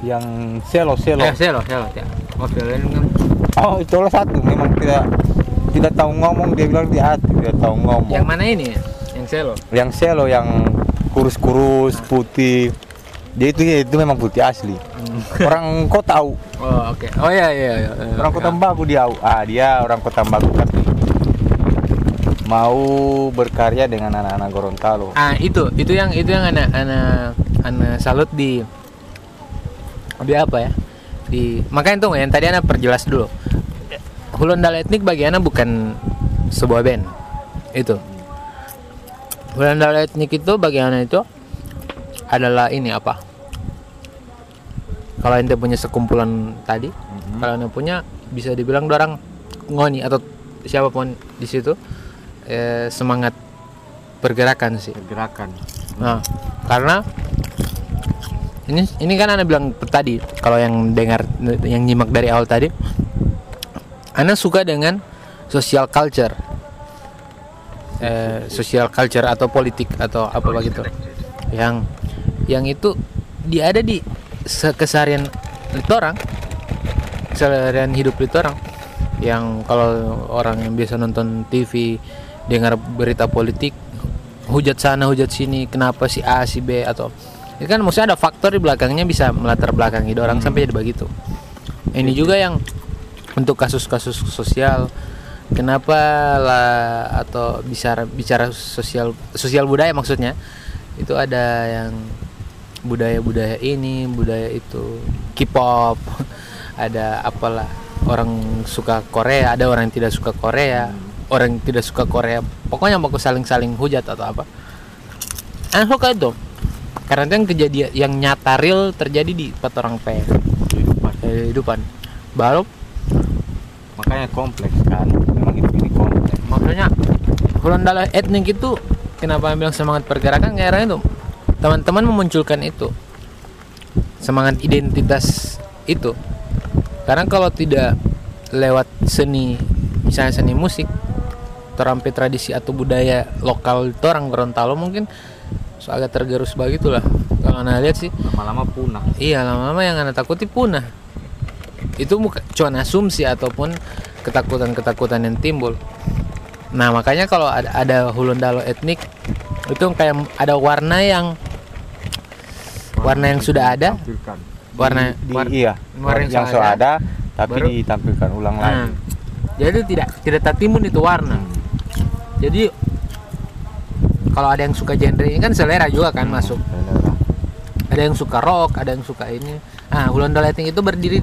Yang selo selo. Eh selo selo ya. Oh violin kan. Oh itu salah satu memang tidak tidak tahu ngomong dia bilang dia hati tidak tahu ngomong. Yang mana ini? Yang selo? Yang selo yang kurus-kurus putih. Dia itu itu memang putih asli. Orang kok tahu oh oke. Oh iya iya, iya. orang kota Mbagu dia ah dia orang kota Mbagu tapi mau berkarya dengan anak-anak Gorontalo. Ah itu itu yang itu yang anak anak anak salut di di apa ya? Di makanya tuh yang tadi anak perjelas dulu Hulondal etnik bagi anak bukan sebuah band. Itu. Hulondal etnik itu bagi anak itu adalah ini apa? Kalau ente punya sekumpulan tadi kalau ente punya bisa dibilang orang ngoni atau siapa pun di situ eh, semangat pergerakan sih. Gerakan Nah, karena ini ini kan anda bilang tadi kalau yang dengar yang nyimak dari awal tadi, anda suka dengan social culture, eh, social culture atau politik atau apa begitu, yang yang itu dia ada di se- keseharian itu orang, keseharian hidup itu orang, yang kalau orang yang biasa nonton TV dengar berita politik hujat sana hujat sini kenapa si A si B? atau itu kan maksudnya ada faktor di belakangnya bisa melatar belakangi. Orang sampai jadi begitu. Ini juga yang untuk kasus-kasus sosial. Kenapa lah atau bicara bicara sosial sosial budaya maksudnya? Itu ada yang budaya-budaya ini budaya itu K-pop ada apalah orang suka Korea ada orang yang tidak suka Korea orang yang tidak suka Korea. Pokoknya mau saling-saling hujat atau apa. Aku suka itu. Karena itu yang kejadian yang nyata real terjadi di empat orang P. Kehidupan. Baru makanya kompleks kan. Memang itu ini kompleks. Maksudnya Hulondala etnik itu kenapa bilang semangat pergerakan? Karena itu. Teman-teman memunculkan itu. Semangat identitas itu. Karena kalau tidak lewat seni misalnya seni musik terampi tradisi atau budaya lokal itu orang Gorontalo mungkin so agak tergerus begitulah kalau anda lihat sih. Lama-lama punah. Iya lama-lama yang anda takuti punah Itu cuma asumsi ataupun ketakutan-ketakutan yang timbul. Nah makanya kalau ada, ada hulundalo etnik Itu kayak ada warna yang Warna yang sudah ada. Warna, di, war- iya. warna yang, so ada, tapi baru- ditampilkan ulang lagi. Nah, jadi tidak tidak tertimbun itu warna. Jadi kalau ada yang suka genre ini kan selera juga kan masuk. ada yang suka rock ada yang suka ini ah Hulondal Lighting itu berdiri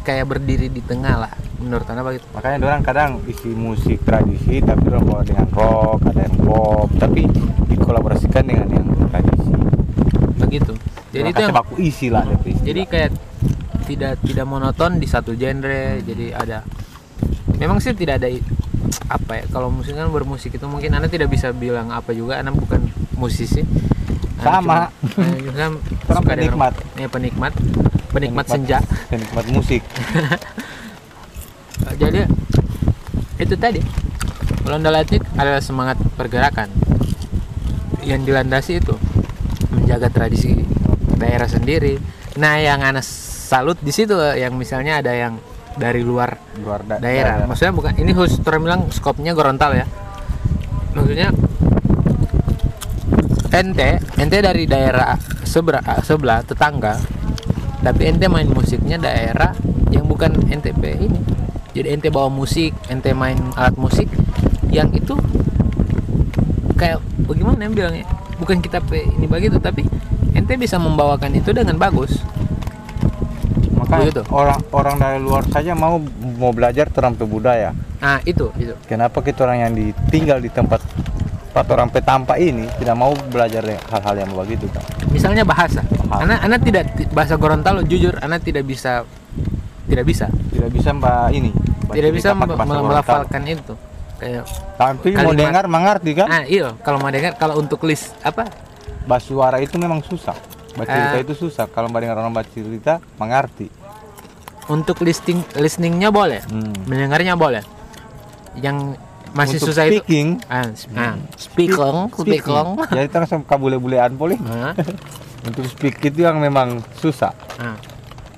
kayak berdiri di tengah lah menurut anda begitu makanya orang kadang isi musik tradisi tapi orang bawa dengan rock ada yang pop tapi dikolaborasikan dengan yang tradisi begitu Jadi Orang itu yang- baku isi lah istilah. jadi kayak tidak tidak monoton di satu genre jadi ada memang sih tidak ada apa ya kalau musik kan bermusik itu mungkin anda tidak bisa bilang apa juga anda bukan musisi Sama. cuma- eh, suka penikmat. ya penikmat penikmat senja penikmat musik jadi itu tadi London Lightning adalah semangat pergerakan yang dilandasi itu menjaga tradisi daerah sendiri. Nah, yang anak salut di situ yang misalnya ada yang dari luar luar da- daerah. Maksudnya bukan ini khusus orang bilang skopnya Gorontalo ya. Maksudnya ente ente dari daerah sebelah sebelah tetangga tapi ente main musiknya daerah yang bukan NTP ini. Jadi ente bawa musik ente main alat musik yang itu kayak bagaimana yang bilangnya? Bukan kita ini begitu tapi ente bisa membawakan itu dengan bagus. Maka Begitu. orang orang dari luar saja mau mau belajar tentang budaya nah itu itu. Kenapa kita orang yang ditinggal di tempat tempat orang petampa ini tidak mau belajar hal-hal yang begitu kan misalnya bahasa. Bahasa. anak anak tidak bahasa Gorontalo jujur anak tidak bisa tidak bisa. Tidak bisa mbak ini mbak tidak bisa melafalkan itu. Kayak tapi mau kalimat. dengar mengerti kan ah iya kalau mau dengar kalau untuk list apa? Bahasa suara itu memang susah. Baca cerita Ah. itu susah. Kalau mbak dengar orang baca cerita mengerti untuk listing listeningnya boleh. Hmm. mendengarnya boleh. Yang masih Untuk susah itu. speaking. Ah, sp- ah, speaking. speaking jadi kita langsung kabule-bulean boleh Ah, untuk speak itu yang memang susah. Ah.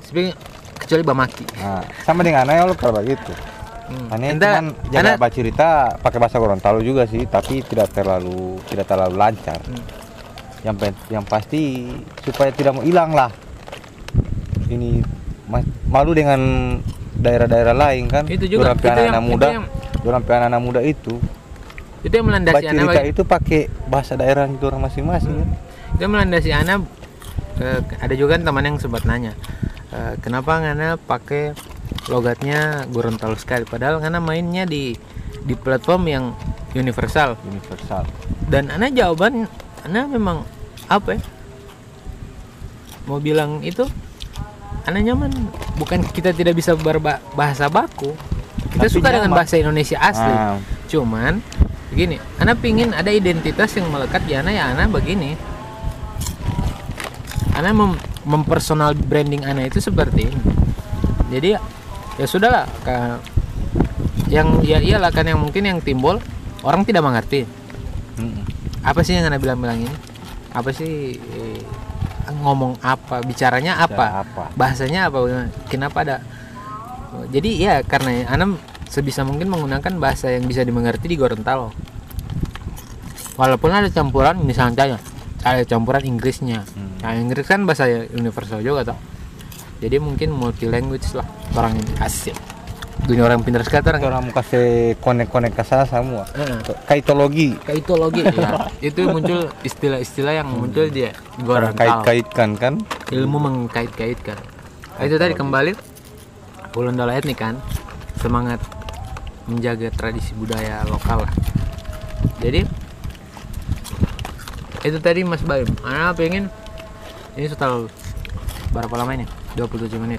speaking kecuali bamaki. Nah, sama dengan Aneh lo kalau begitu Hmm. Aneh cuman jaga Ana- baca cerita pakai bahasa Gorontalo juga sih tapi tidak terlalu tidak terlalu lancar. Hmm. yang yang pasti supaya tidak mau hilang lah. Ini ma- malu dengan daerah-daerah lain kan. Itu juga, itu anak-anak yang- itu muda. yang- dorang anak-anak muda itu itu yang melandasi anak cerita itu pakai bahasa daerah itu orang masing-masing kan? Itu melandasi anak eh, ada juga teman yang sempat nanya eh, kenapa Ngana pakai logatnya Gorontalo sekali? Padahal Ngana mainnya di di platform yang universal. Universal. Dan Ana jawaban Ana memang apa ya? Mau bilang itu Ana nyaman. Bukan kita tidak bisa berbahasa baku kita Tapi suka dengan bahasa Indonesia asli. Ah. cuman begini Ana pingin ada identitas yang melekat di Ana ya Ana begini. Ana mem- mempersonal branding Ana itu seperti ini. Jadi ya, sudahlah Ka- yang ya iyalah kan yang mungkin yang timbul orang tidak mengerti. Apa sih yang anda bilang-bilang ini? Apa sih eh, ngomong apa bicaranya apa? Bicara apa? bahasanya apa? Bagaimana? kenapa ada jadi ya karena anda sebisa mungkin menggunakan bahasa yang bisa dimengerti di Gorontalo. Walaupun ada campuran misalnya ada campuran Inggrisnya. Hmm. nah Inggris kan bahasa universal juga toh. Jadi mungkin multi language lah orang ini. Asik. Dunia orang pintar sekali orang orang mau kasih konek-konek ke sana semua. Heeh. kaitologi. Kaitologi ya itu muncul istilah-istilah yang muncul di orang Gorontalo. kait-kaitkan kan? Ilmu mengkait-kaitkan. Nah, itu tadi kembali bulan Dala etnik kan semangat menjaga tradisi budaya lokal lah. Jadi itu tadi Mas Baim. Ana pengen ini sudah berapa lama ini? 27 menit.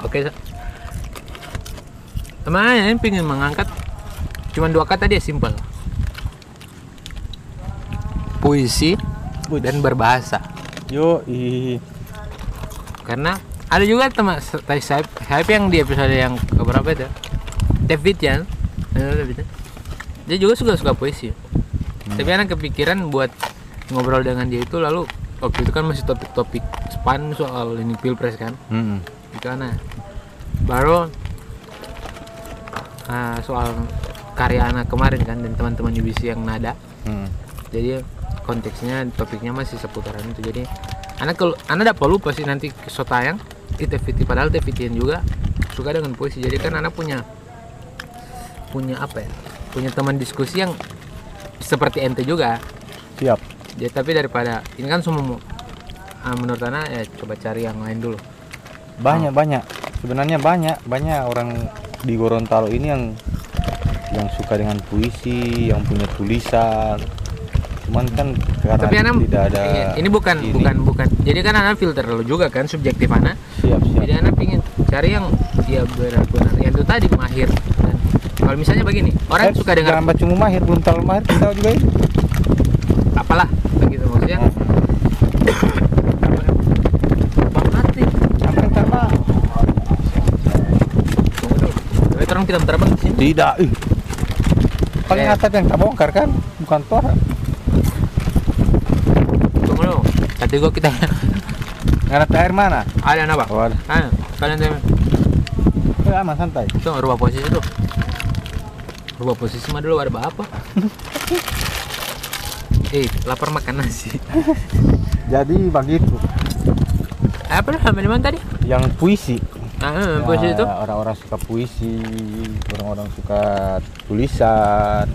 Oke teman ini pengen mengangkat cuma dua kata dia simpel. Puisi dan berbahasa. Yo i karena ada juga teman tadi saya saya yang di episode yang keberapa itu? David ya dia juga suka suka puisi. Tapi anak kepikiran buat ngobrol dengan dia itu lalu waktu itu kan masih topik-topik span soal ini pilpres kan? Mm-mm. itu anak baru ah, soal karya anak kemarin kan dan teman-teman UBC yang nada. Mm. jadi konteksnya topiknya masih seputaran itu. Jadi anak kalau anak dapat lupa sih nanti so tayang di TVT padahal TVT juga suka dengan puisi. Jadi kan anak punya punya apa ya? Punya teman diskusi yang seperti ente juga. Siap. Ya tapi daripada ini kan semua mu- ah, menurut anak ya coba cari yang lain dulu. Banyak banyak. Sebenarnya banyak banyak orang di Gorontalo ini yang yang suka dengan puisi yang punya tulisan cuman kan karena Tapi anak tidak ada ingin- ini bukan ini. bukan bukan. Jadi kan anak filter dulu juga kan subjektif anak. siap siap Jadi anak pingin cari yang ya benar-benar yang itu tadi mahir. Dan kalau misalnya begini, orang Eh, suka dengar jangan cuma mahir belum terlalu mahir kita juga ini apalah begitu maksudnya. Orang kita terbang tidak paling Eh. atap yang tak bongkar kan bukan tora Tunggu dulu. Tadi gua kita karena air mana ada anak pak. oh, ada. Ah, kalian tanya. Eh, aman santai Tuh rubah posisi tuh. Rubah posisi mah dulu ada apa? eh, lapar makan nasi. jadi begitu Apa di mana tadi? yang puisi Ah, posisi Ya, itu. orang-orang suka puisi orang-orang suka tulisan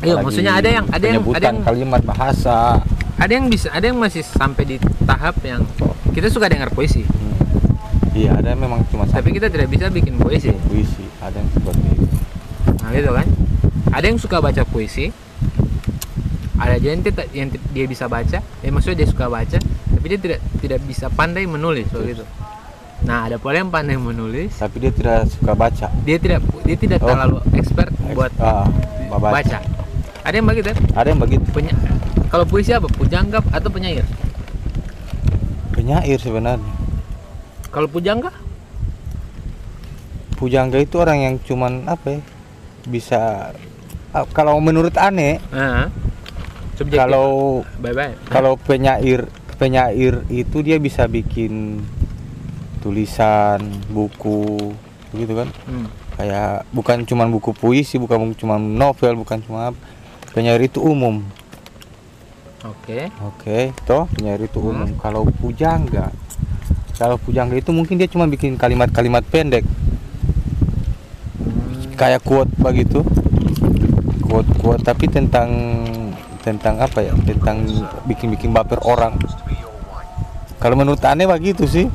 Iya, maksudnya ada yang- ada yang- ada yang- kalimat bahasa Ada yang bisa, ada yang masih sampai di tahap yang kita suka dengar puisi, Hmm. iya ada yang memang cuma tapi kita tidak bisa bikin puisi. puisi ada yang seperti itu Nah, gitu kan? Ada yang suka baca puisi, ada aja yang, yang dia bisa baca, ya maksudnya dia suka baca, tapi dia tidak tidak bisa pandai menulis begitu. Nah, ada pula yang pandai menulis, tapi dia tidak suka baca dia tidak dia tidak Oh. terlalu expert buat ah, baca. baca. Ada yang begitu. ada yang begitu Penya, kalau puisi apa? Pujangga atau penyair? penyair sebenarnya Kalau pujangga? pujangga itu orang yang cuman apa ya bisa ah, kalau menurut aneh Heeh. Subjektif. kalau bye bye. kalau penyair penyair itu dia bisa bikin tulisan buku begitu kan Hmm. kayak bukan cuman buku puisi bukan cuma novel bukan cuma penyair itu umum Oke. oke toh penyair itu Hmm. umum kalau pujangga kalau pujangga itu mungkin dia cuma bikin kalimat-kalimat pendek Hmm. kayak quote begitu quote quote tapi tentang tentang apa ya tentang bikin-bikin baper orang kalau menurut aneh begitu sih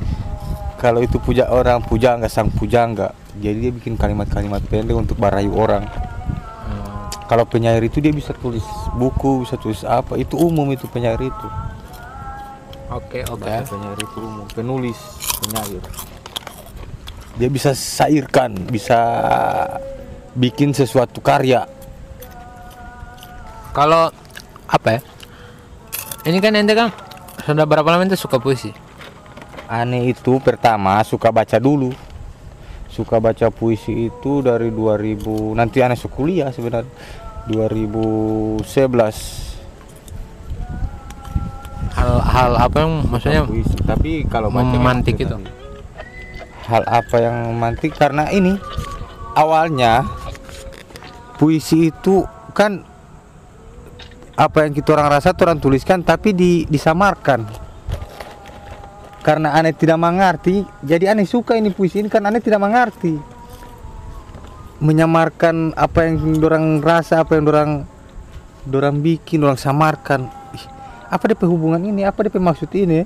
kalau itu puja orang pujangga sang pujangga jadi dia bikin kalimat-kalimat pendek untuk barayu orang Hmm. Kalau penyair itu dia bisa tulis buku bisa tulis apa itu umum itu penyair itu Oke, oke. ya penyair itu umum penulis penyair dia bisa sairkan bisa bikin sesuatu karya Kalau apa ya? Ini kan ente kan sudah berapa lama ente suka puisi? aneh itu pertama suka baca dulu suka baca puisi itu dari 2000 nanti aneh kuliah sebenarnya 2011 Hal-hal apa yang maksudnya puisi tapi kalau baca memantik memang itu? hal apa yang memantik? Karena ini awalnya puisi itu kan apa yang kita orang rasa orang tuliskan tapi di, disamarkan karena aneh tidak mengerti jadi aneh suka ini puisi ini kan aneh tidak mengerti. Menyamarkan apa yang orang rasa apa yang orang orang bikin orang samarkan. Ih, apa DP hubungan ini? Apa DP maksud ini?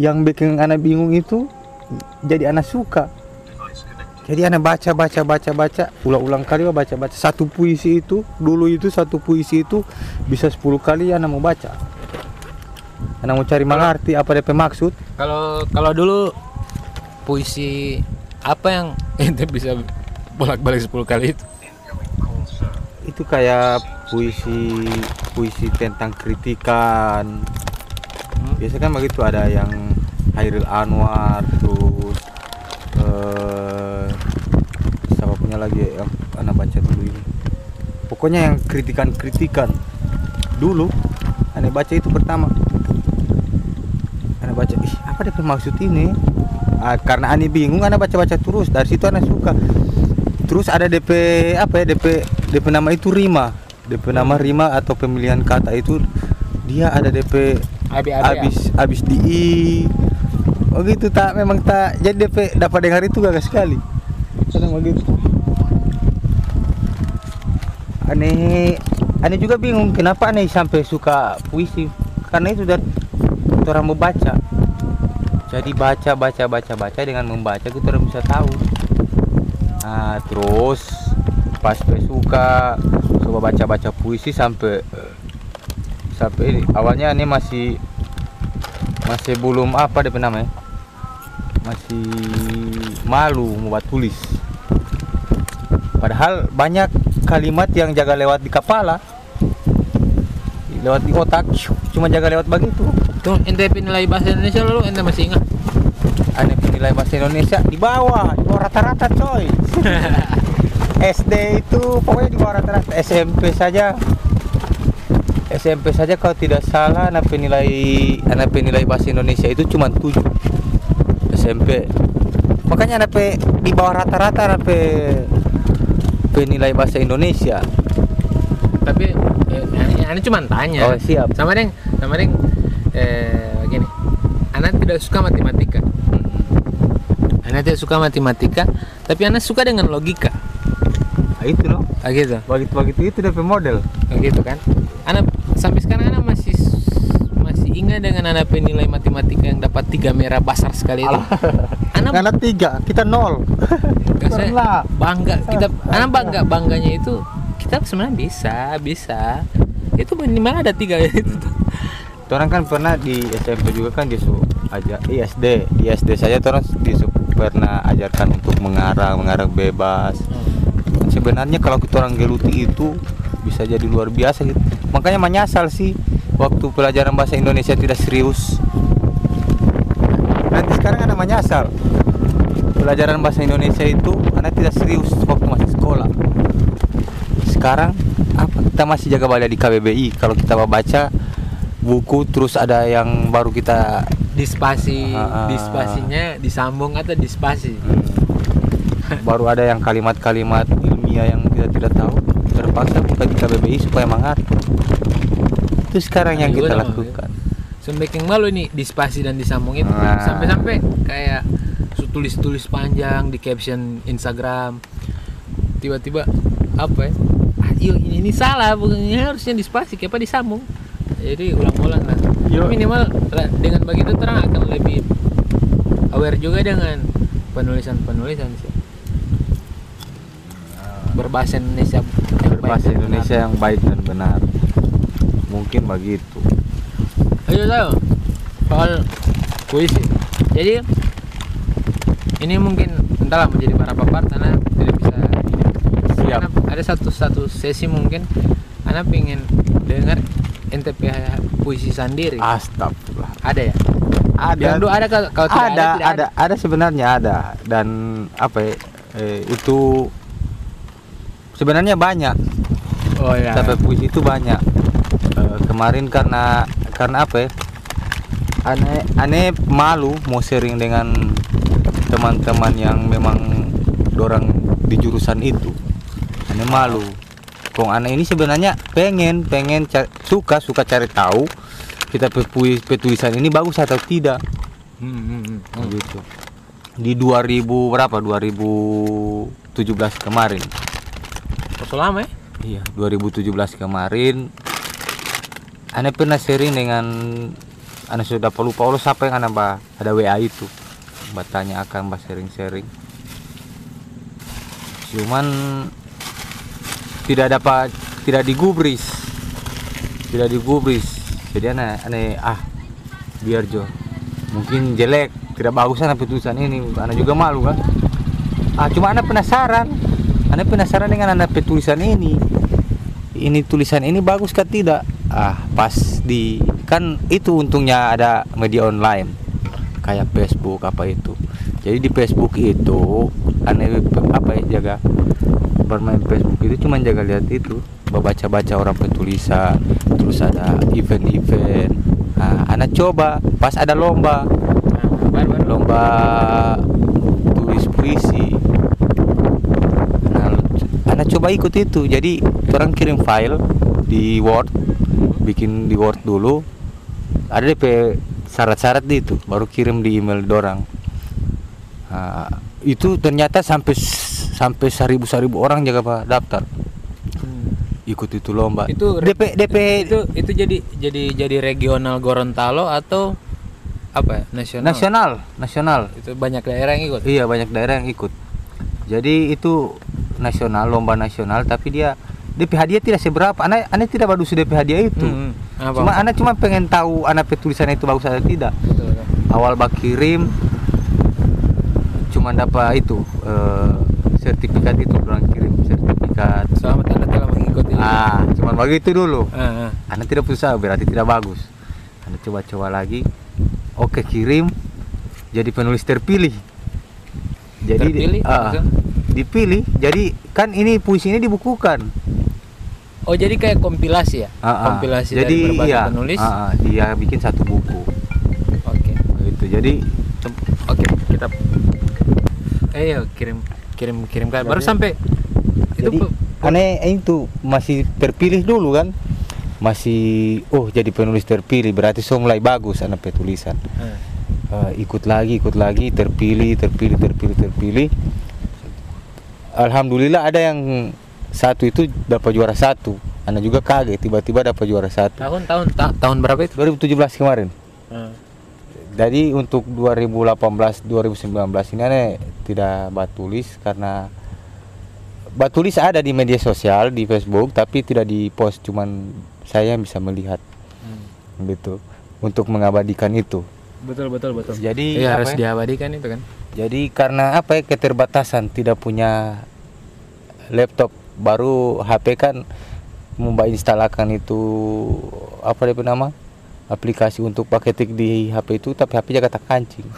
Yang bikin anak bingung itu jadi anak suka. Jadi anak baca baca baca baca. Ulang-ulang kali baca baca. Satu puisi itu dulu itu satu puisi itu bisa 10 kali anak mau baca anak mau cari mengerti apa DP maksud? Kalau kalau dulu puisi apa yang ente bisa bolak-balik 10 kali itu? itu kayak puisi puisi tentang kritikan. Biasa kan begitu ada yang Hairil Anwar terus eh siapa punya lagi ya, yang anak baca dulu ini? Pokoknya yang kritikan-kritikan. Dulu aneh baca itu pertama. Aneh baca ih apa dia maksud ini? Ah, karena aneh bingung aneh baca-baca terus. Dari situ aneh suka. Terus ada DP apa ya DP DP nama itu rima. DP nama rima atau pemilihan kata itu dia ada DP Abi habis habis di i. Oh gitu tak memang tak. Jadi DP dapat dengar itu gak sekali. Kadang begitu. Aneh aneh juga bingung kenapa aneh sampai suka puisi? Karena itu kita orang membaca. Jadi baca baca baca baca dengan membaca kita orang bisa tahu. Nah terus pas suka coba baca baca puisi sampai eh, sampai ini awalnya ini masih masih belum apa DP namanya masih malu membuat tulis. Padahal banyak kalimat yang jaga lewat di kepala lewat di otak cuma jaga lewat begitu. Tuh ente nilai bahasa Indonesia lalu ente masih ingat? aneh penilai bahasa Indonesia di bawah di bawah rata-rata coy. SD itu pokoknya di bawah rata-rata SMP saja. SMP saja kalau tidak salah anak penilai anak penilai bahasa Indonesia itu cuma 7 SMP makanya anak di bawah rata-rata anak penilai bahasa Indonesia Tapi eh, ane, ane cuma tanya. oh siap Sama deng, sama deng eh gini. Anak tidak suka matematika. Anak tidak suka matematika, tapi anak suka dengan logika. Nah, itu loh Ah, gitu. begitu begitu itu DP model gitu kan. Anak sampai sekarang anak masih masih ingat dengan anak penilai matematika yang dapat tiga merah besar sekali itu. Anak karena tiga kita nol. Saya pernah. bangga. Kita anak bangga. Bangganya itu kita sebenarnya bisa bisa. Itu minimal ada tiga. Itu tuh. orang kan pernah di SMP juga kan disuruh aja ISD di SD saja orang disuruh pernah ajarkan untuk mengarang mengarang bebas. Sebenarnya kalau kita orang geluti itu bisa jadi luar biasa gitu. Makanya menyasal sih waktu pelajaran bahasa Indonesia tidak serius sekarang anak menyasal pelajaran bahasa Indonesia itu anak tidak serius waktu masih sekolah. Sekarang apa? Kita masih jaga balik di KBBI kalau kita baca buku terus ada yang baru kita dispasi. Ah. dispasinya disambung atau dispasi? Hmm, baru ada yang kalimat-kalimat ilmiah yang kita tidak tahu. Terpaksa buka di KBBI supaya mengatur itu sekarang yang kita juga lakukan Semakin malu nih dispasi dan disambung itu Nah. sampai-sampai kayak tulis-tulis panjang di caption Instagram. Tiba-tiba apa ya? Ah, iya ini, ini salah bukan ini harusnya dispasi kenapa disambung? Jadi ulang-ulang lah. Yo. minimal lah, dengan begitu terang akan lebih aware juga dengan penulisan-penulisan sih. Berbahasa Indonesia. Yang berbahasa. Indonesia yang baik dan benar. Mungkin begitu Ayo tahu soal puisi. Jadi ini mungkin entahlah menjadi para papar karena tidak bisa. Siap. Karena ada satu satu sesi mungkin Anda pengen dengar NTP puisi sendiri. astagfirullah Ada ya? ada dulu ada kalau, kalau tidak ada, ada, tidak ada, ada, sebenarnya ada dan apa ya, eh, itu sebenarnya banyak Oh ya. sampai puisi itu banyak Eh, kemarin karena karena apa ya? Aneh aneh malu mau sharing dengan teman-teman yang memang dorang di jurusan itu. Aneh malu. Kong aneh ini sebenarnya pengen pengen suka suka cari tahu kita pepuis petulisan ini bagus atau tidak. Hmm, hmm, hmm, hmm. gitu. Di 2000 berapa? 2017 kemarin. Oh, lama ya? Iya, 2017 kemarin Ane pernah sharing dengan Ane sudah lupa Allah siapa yang Ane bah ada WA itu. Bertanya akan bah sharing-sharing. Cuman tidak dapat tidak digubris. Tidak digubris. Jadi ane ane ah biar jo. Mungkin jelek tidak bagus ane putusan ini. Ane juga malu kan. Ah cuma ane penasaran. Ane penasaran dengan ane tulisan ini. Ini tulisan ini bagus kah tidak ah pas di kan itu untungnya ada media online kayak Facebook apa itu. Jadi di Facebook itu aneh apa ya jaga bermain Facebook itu cuma jaga lihat itu baca-baca orang petulisan terus ada event-event. Nah, anak coba pas ada lomba. Lomba tulis puisi. Nah, anak coba ikut itu. Jadi orang kirim file di Word bikin di Word dulu ada DP syarat-syarat di itu baru kirim di email dorang Nah, itu ternyata sampai sampai seribu seribu orang jaga pak daftar Hmm. ikut itu lomba Itu DP DP itu itu jadi jadi jadi regional Gorontalo atau apa ya? nasional? nasional nasional Itu banyak daerah yang ikut. Iya banyak daerah yang ikut. Jadi itu nasional lomba nasional tapi dia DP hadiah tidak seberapa anak anak tidak bagus DP hadiah itu Hmm, apa? cuma anak cuma pengen tahu anak tulisannya itu bagus atau tidak Betul, betul. awal bak kirim cuma dapat itu eh, sertifikat itu orang kirim sertifikat Selamat Anda telah mengikuti. ah cuma begitu dulu Ah, ah. anak tidak berusaha berarti tidak bagus anak coba-coba lagi oke kirim jadi penulis terpilih jadi di- Terpilih, maksudnya? dipilih jadi kan ini puisi ini dibukukan Oh jadi kayak kompilasi ya? Ah, ah. Kompilasi jadi dari berbagai iya, penulis. ah, ah, dia bikin satu buku Oke. gitu jadi Tem- Oke, kita Eh, yuk, kirim kirim kirim kan. Baru Jadi- sampai itu jadi pe- aneh itu masih terpilih dulu kan masih oh jadi penulis terpilih berarti so mulai bagus anak petulisan Ah. Eh, ikut lagi ikut lagi terpilih terpilih terpilih terpilih alhamdulillah ada yang satu itu dapat juara satu anak juga kaget tiba-tiba dapat juara satu tahun tahun ta- tahun berapa itu? 2017 kemarin Ah. jadi untuk 2018 2019 ini aneh tidak bat tulis karena bat tulis ada di media sosial di Facebook tapi tidak di post cuman saya bisa melihat Hmm. gitu untuk mengabadikan itu Betul betul betul. jadi apa harus ya? diabadikan itu kan. Jadi karena apa ya keterbatasan tidak punya laptop baru HP kan memba instalakan itu apa dia nama aplikasi untuk pakai tik di HP itu tapi HP jaga tak kancing.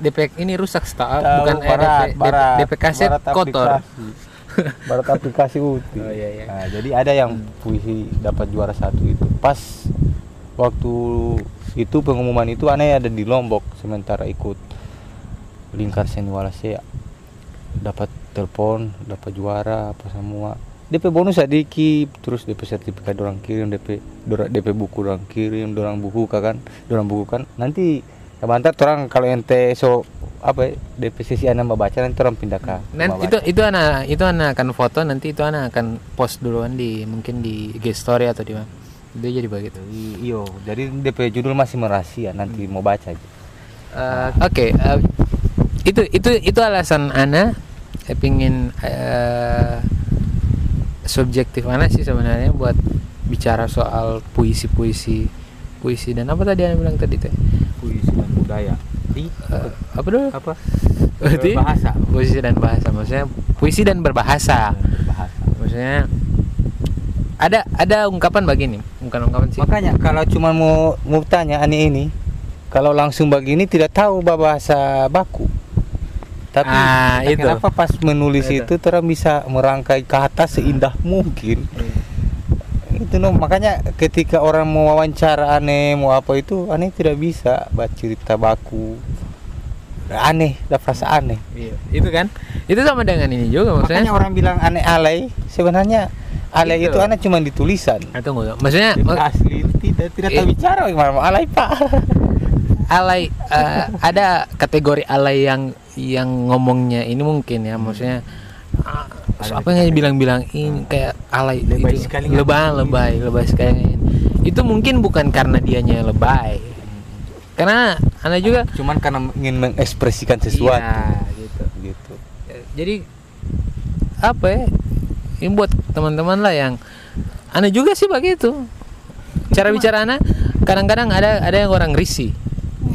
DP ini rusak Tahu, bukan eh, barat, DP, barat, DP kaset barat kotor. aplikasi. Barat aplikasi uti. Oh, iya, iya. Nah, jadi ada yang puisi dapat juara satu itu. Pas waktu itu pengumuman itu aneh ada di Lombok sementara ikut lingkar seni Walasea dapat telepon dapat juara apa semua. DP bonus sedikit terus DP sertifikat orang kirim DP dora- DP buku orang kirim orang buku kan orang buku kan nanti sebentar orang kalau ente so apa ya, DP sesi anak baca nanti orang pindah ke rumah itu itu anak itu anak akan foto nanti itu anak akan post duluan di mungkin di IG story atau di mana. Itu jadi begitu. Iyo. Jadi DP judul masih merahasia nanti mau baca aja. Eh, Oke, eh, itu itu itu alasan Ana eh, pingin eh, subjektif Ana sih sebenarnya buat bicara soal puisi-puisi puisi dan apa tadi Ana bilang tadi teh? Puisi dan budaya. Di Eh, apa dulu? apa? Berarti bahasa puisi dan bahasa maksudnya puisi dan berbahasa. Bahasa maksudnya ada ada ungkapan begini bukan ungkapan sih. Makanya kalau cuma mau mau tanya aneh ini kalau langsung begini tidak tahu bahasa baku tapi Ah, itu. kenapa pas menulis Itu. itu bisa merangkai kata seindah mungkin. Itu no makanya ketika orang mau wawancara aneh mau apa itu aneh tidak bisa baca cerita baku. Aneh ada rasa aneh. Iya, itu kan? Itu sama dengan ini juga maksudnya. Makanya orang bilang aneh alay. Sebenarnya alay Itu. itu aneh cuma di tulisan. Ah, tunggu maksudnya asli tidak tidak tahu Eh. bicara gimana alay pak? Alay eh, ada kategori alay yang yang ngomongnya ini mungkin ya maksudnya ah, apa yang bilang-bilang ini kayak alay Lebay itu sekali lebay lebay lebay sekali itu mungkin bukan karena dianya lebay. Karena anda juga cuman karena ingin mengekspresikan sesuatu. Iya, gitu. Gitu. Jadi apa ya ini buat teman-teman lah yang aneh juga sih begitu cara bicara anak kadang-kadang ada ada yang orang risih.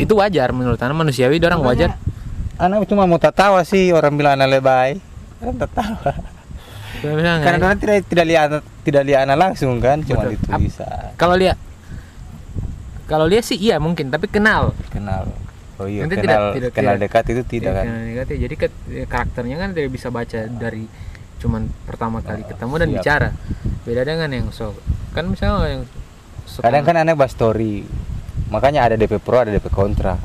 Itu wajar menurut anak manusiawi orang wajar anak cuma mau tertawa sih orang bilang anak lebay orang tertawa bilang, karena "Eh, orang tidak tidak lihat tidak lihat anak langsung kan cuma Betul. di tulisan kalau lihat kalau lihat sih iya mungkin tapi kenal. Kenal. Oh iya Nanti kenal tidak- tidak- kenal tidak. dekat itu tidak Iya, kan. kenal negatif. jadi ke- karakternya kan dia bisa baca dari cuman pertama kali ketemu dan siap. bicara. Beda dengan yang so kan misalnya yang suka- kadang kan anak bahas story. Makanya ada DP pro ada DP kontra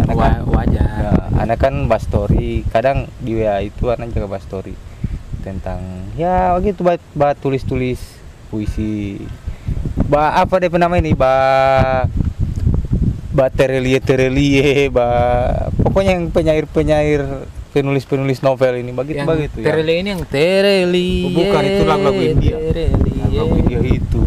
anak kan Wa- wajar. Ya, anak kan bahas story kadang di WA itu anak juga bahas story tentang ya begitu bah, bah tulis tulis puisi. Bah apa dia nama ini? Bah bah terelie terelie bah pokoknya yang penyair penyair penulis penulis novel ini begitu yang begitu ya. Tereli ini yang Tereli Oh, bukan, itu lagu-lagu India. Tereli Lagu video itu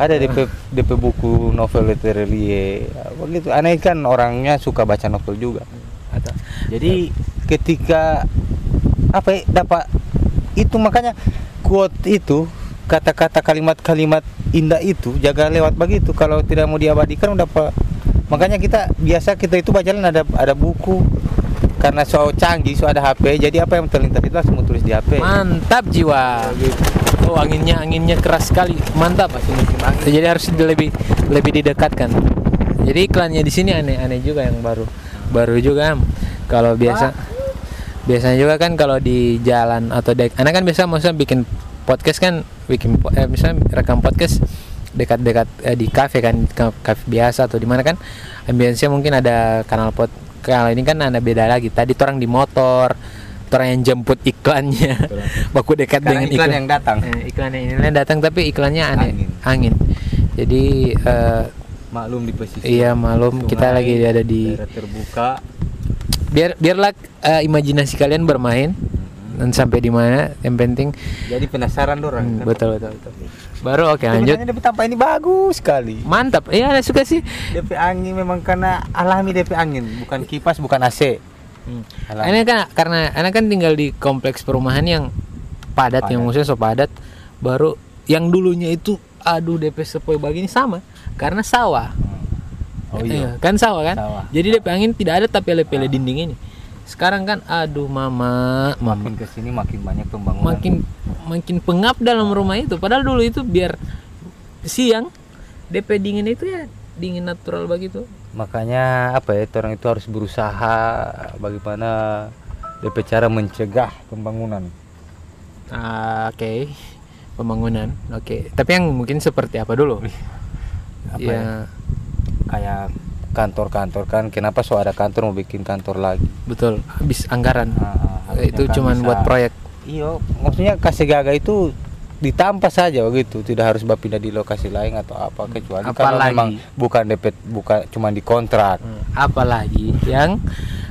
ada DP DP buku novel Ya, begitu aneh kan orangnya suka baca novel juga. Atau jadi ketika apa ya dapat itu makanya quote itu kata-kata kalimat-kalimat indah itu jaga lewat begitu. Kalau tidak mau diabadikan udah apa. Makanya kita biasa kita itu bacaan ada ada buku karena so canggih so ada HP jadi apa yang terlintas itu langsung tulis di HP Mantap jiwa. Oh anginnya anginnya keras sekali. Mantap. Jadi harus lebih lebih didekatkan. Jadi iklannya di sini aneh-aneh juga yang baru. Baru juga. Kalau biasa biasanya juga kan kalau di jalan atau dek anak kan biasa maksudnya bikin podcast kan bikin eh, misalnya rekam podcast dekat-dekat eh, di kafe kan ka- kafe biasa atau di mana kan ambience mungkin ada kanal pot kalau ini kan ada beda lagi. Tadi orang di motor orang yang jemput iklannya. Baku dekat Sekarang dengan iklan yang datang. eh, iklannya ini datang tapi iklannya aneh. Angin. angin, jadi eh, maklum di pesisir iya kita Sungai, lagi ada di terbuka. Biar biarlah eh, imajinasi kalian bermain. Dan sampai di mana yang penting jadi penasaran dorang. Hmm, betul betul betul baru oke lanjut. Sebenarnya DP ini bagus sekali. Mantap. Iya saya suka sih. DP angin memang karena alami DP angin bukan kipas bukan AC Alami. ini kan karena anak kan tinggal di kompleks perumahan yang padat, yang Padat. maksudnya so padat baru yang dulunya itu aduh DP sepoi begini sama karena sawah. Oh Iya, iya kan sawah kan? Sawah. jadi DP angin tidak ada tapi pele dinding ini sekarang kan aduh mama. Mama makin ke sini makin banyak pembangunan. Makin makin pengap dalam rumah itu. Padahal dulu itu biar siang DP dingin itu ya dingin natural begitu. Makanya apa ya orang itu harus berusaha bagaimana DP cara mencegah pembangunan. Ah, oke. Pembangunan oke. Tapi yang mungkin seperti apa dulu? Apa ya, ya? Kayak kantor-kantor kan kenapa so ada kantor mau bikin kantor lagi? Betul habis anggaran. Ah, itu kan cuman bisa- buat proyek. Iya, maksudnya kasih gaga itu ditampas saja begitu, tidak harus berpindah di lokasi lain atau apa kecuali kalau memang bukan DP bukan cuma di kontrak. Hmm, apalagi yang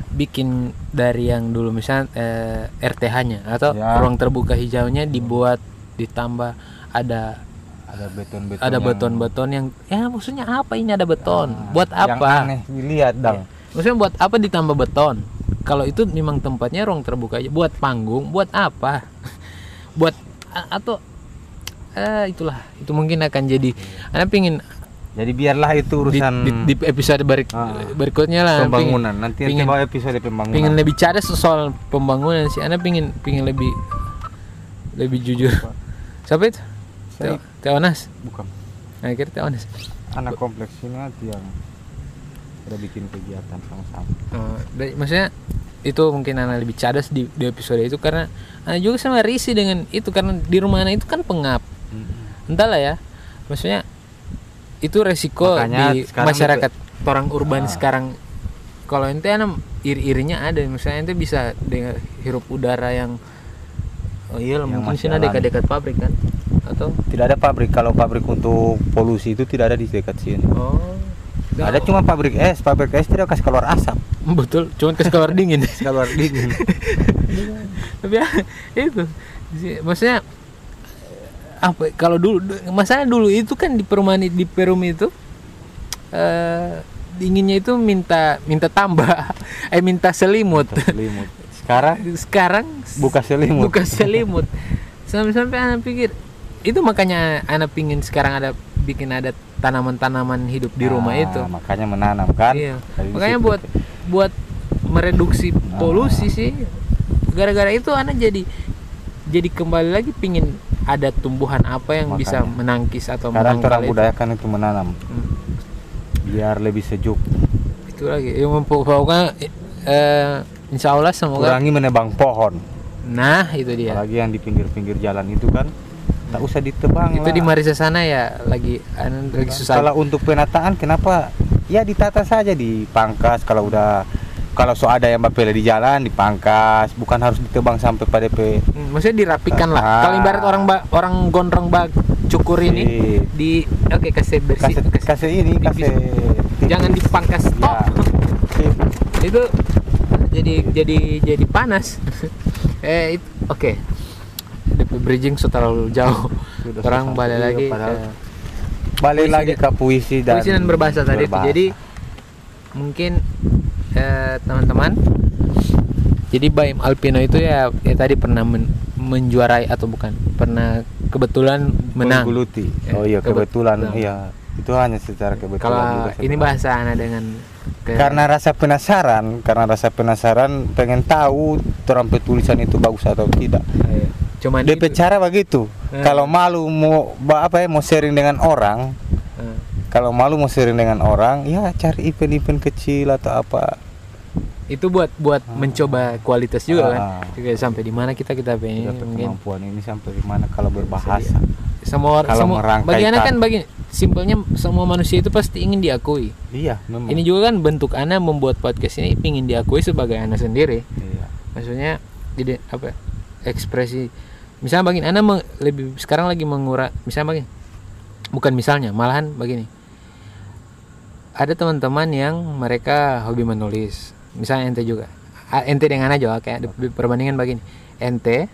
bikin dari yang dulu misalnya eh, RTH-nya atau Ya. ruang terbuka hijaunya dibuat ditambah ada Ada beton-beton. ada yang- beton-beton yang ya maksudnya apa ini? Ada beton. Ah, buat yang apa? aneh dilihat dong. maksudnya buat apa ditambah beton? Kalau itu memang tempatnya ruang terbuka aja. Buat panggung buat apa? Buat atau eh, itulah. Itu mungkin akan jadi anda pingin Jadi biarlah itu di, urusan di, di episode berik- Ah. berikutnya lah. Pingin- pembangunan. Nanti pingin- bawa episode pembangunan. pingin lebih cadas soal pembangunan sih. Anda pingin pingin lebih lebih jujur. Siapa itu Saya- Teo- Teonas bukan. Nah kira Teonas anak kompleks ini nanti yang ada bikin kegiatan sama-sama. Dari- maksudnya itu mungkin anak lebih cadas di, di episode itu karena anak juga sama risih dengan itu karena di rumah anak itu kan pengap. Entahlah ya. Maksudnya itu resiko Makanya di masyarakat orang urban Ah. sekarang. Kalau ente anak iri-irinya ada misalnya ente bisa dengan hirup udara yang oh iya mungkin sini dekat-dekat pabrik kan atau? Tidak ada pabrik. Kalau pabrik untuk polusi itu tidak ada di dekat sini. oh. Ada cuma pabrik es, pabrik es tidak kasih keluar asap, betul. Cuman ke keluar dingin. Keluar dingin. tapi ya, itu. Maksudnya apa kalau dulu masalah dulu itu kan di perumahan di perum itu eh dinginnya itu minta minta tambah. Eh minta selimut. Selimut. Sekarang? Sekarang? Buka selimut. buka selimut. Sampai-sampai anak pikir itu makanya anak pingin sekarang ada bikin ada tanaman-tanaman hidup di rumah Ah, itu Makanya menanam kan. Iya. Dari Makanya situ. buat buat mereduksi Ah. polusi sih. Gara-gara itu anak jadi jadi kembali lagi pingin ada tumbuhan apa yang bisa Makanya. menangkis atau sekarang orang itu. budayakan itu menanam Hmm, biar lebih sejuk. itu lagi. Ya, pokoknya eh, insya Allah semoga. Kurangi menebang pohon. Nah itu dia. Apalagi yang di pinggir-pinggir jalan itu kan tak usah ditebang Itu lah. di Marisa sana ya lagi anu, lagi susah. Kalau untuk penataan kenapa ya ditata saja dipangkas kalau udah kalau so ada yang bapele di jalan dipangkas bukan harus ditebang sampai pada pe Hmm, Maksudnya dirapikan lah. Ah. Kalau ibarat orang ba- orang gondrong bak cukur ini Sip. di oke kasih bersih. kasih kasih ini tipis. kasih. Jangan dipangkas Ya. itu jadi jadi jadi panas eh oke DP bridging terlalu jauh Sudah orang balik Iya, lagi ke balik puisi lagi ke puisi dan puisi dan berbahasa tadi berbahasa. jadi mungkin eh, teman-teman jadi Baim Alpino itu ya, ya tadi pernah men- menjuarai atau bukan pernah kebetulan menang Menggeluti. Ya, Oh iya kebet- kebetulan. betul. Iya. Itu hanya secara kebetulan kalau juga ini sebenarnya. bahasa ana dengan ke- karena rasa penasaran karena rasa penasaran pengen tahu orang tulisan itu bagus atau tidak Ayo. Cuman DP itu. cara begitu. Hmm. kalau malu mau apa ya mau sharing dengan orang Eh, kalau malu mau sharing dengan orang ya cari event-event kecil atau apa. Itu buat buat mencoba kualitas juga kan. Ah. Juga sampai di mana kita kita pengen mungkin. kemampuan ini sampai di mana kalau berbahasa. semua Kalau semua merangkai bagi anak kan bagi simpelnya semua manusia itu pasti ingin diakui. Iya memang. Ini juga kan bentuk ana membuat podcast ini ingin diakui sebagai anak sendiri. Iya. Maksudnya jadi apa ekspresi misalnya bagi ana meng- lebih sekarang lagi mengura misalnya bagi bukan misalnya malahan begini ada teman-teman yang mereka hobi menulis. Misalnya ente juga. Ente dengan aja kayak di- perbandingan begini ente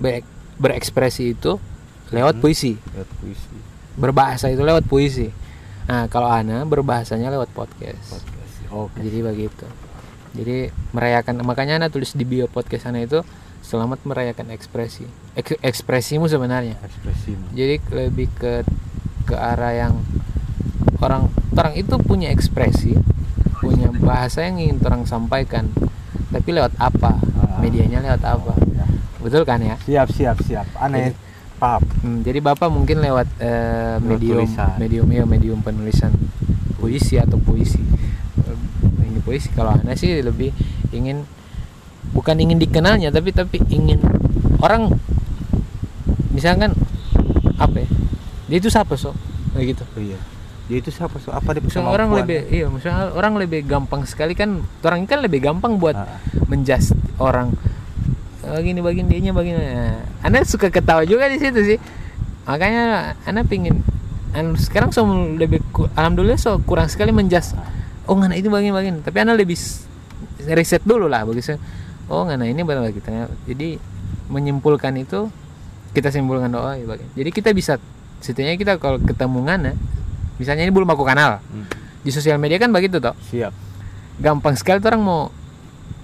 ber- berekspresi itu lewat puisi. Lihat puisi. Berbahasa itu lewat puisi. Nah kalau ana berbahasanya lewat podcast. Podcast oke. Jadi begitu. Jadi merayakan makanya ana tulis di bio podcast ana itu selamat merayakan ekspresi. Eks- ekspresimu sebenarnya. Ekspresimu. Jadi lebih ke ke arah yang orang orang itu punya ekspresi punya bahasa yang ingin orang sampaikan tapi lewat apa? Ah. medianya lewat apa? Ya. betul kan ya? Siap siap siap. Aneh. Paham. Hmm, jadi bapak mungkin lewat Lewat medium tulisan. medium ya medium penulisan puisi atau puisi. Eh, ini puisi kalau anda sih lebih ingin bukan ingin dikenalnya tapi tapi ingin orang misalkan apa ya? Dia itu siapa so kayak gitu. Oh, iya. Dia itu siapa so apa dia misalnya orang lebih iya misalnya orang lebih gampang sekali kan orang kan lebih gampang buat Ah. menjust orang. "Eh, begini begini dianya begini. Nah, anda suka ketawa juga di situ sih. Makanya anda pingin anda sekarang so lebih ku- alhamdulillah so kurang sekali menjust. Oh ngana itu begini begini. Tapi anda lebih riset dulu lah begitu oh ngana ini benar kita jadi menyimpulkan itu kita simpulkan oh iya begini jadi kita bisa setidaknya kita kalau ketemu ngana misalnya ini belum aku kenal. Hmm. di sosial media kan begitu toh. Siap. Gampang sekali tuh orang mau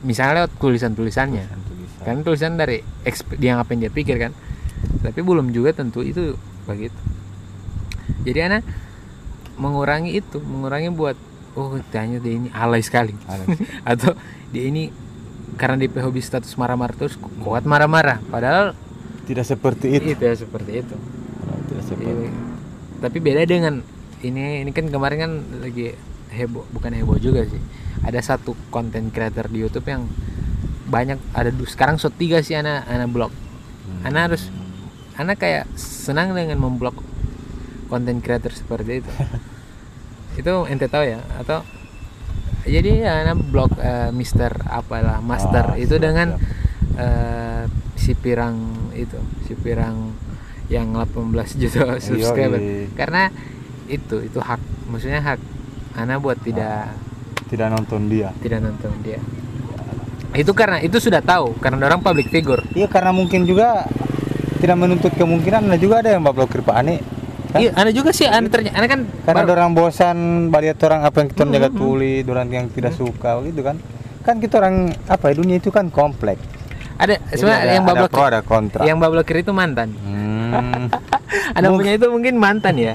misalnya lewat tulisan-tulisannya. Tulisan kan tulisan dari eksp- dia apa yang dia pikir kan. Tapi belum juga tentu itu begitu. Jadi anak mengurangi itu mengurangi buat oh tanya dia ini alay sekali. Alay. atau dia ini karena dia hobi status marah-marah terus kuat marah-marah. Padahal tidak seperti itu. Itu ya seperti itu. Tidak seperti Iya. tapi beda dengan ini ini kan kemarin kan lagi heboh bukan heboh juga sih. Ada satu konten creator di YouTube yang banyak ada sekarang so tiga sih anak anak blog Hmm. anak harus anak kayak senang dengan memblok konten creator seperti itu. Itu ente tahu ya? Atau jadi ya blog eh, Mister apalah Master Ah, itu dengan eh, si pirang itu si pirang yang 18 juta subscriber. Yoi. karena itu itu hak maksudnya hak. Anak buat tidak tidak nonton dia. tidak nonton dia. Itu karena itu sudah tahu karena orang public figure. Iya karena mungkin juga tidak menuntut kemungkinan ada juga ada yang blokir Pak Ani kan? iya ada juga sih ada ternyata ana kan karena baru- orang bosan melihat orang apa yang kita Hmm, jaga hmm, tulis orang yang tidak suka gitu kan? Kan kita orang apa ya dunia itu kan kompleks. Ada sebenarnya ada- yang ada bablok pro ada kontra. yang bablokir itu mantan. Hmm. ada Mungkin- punya itu mungkin mantan ya.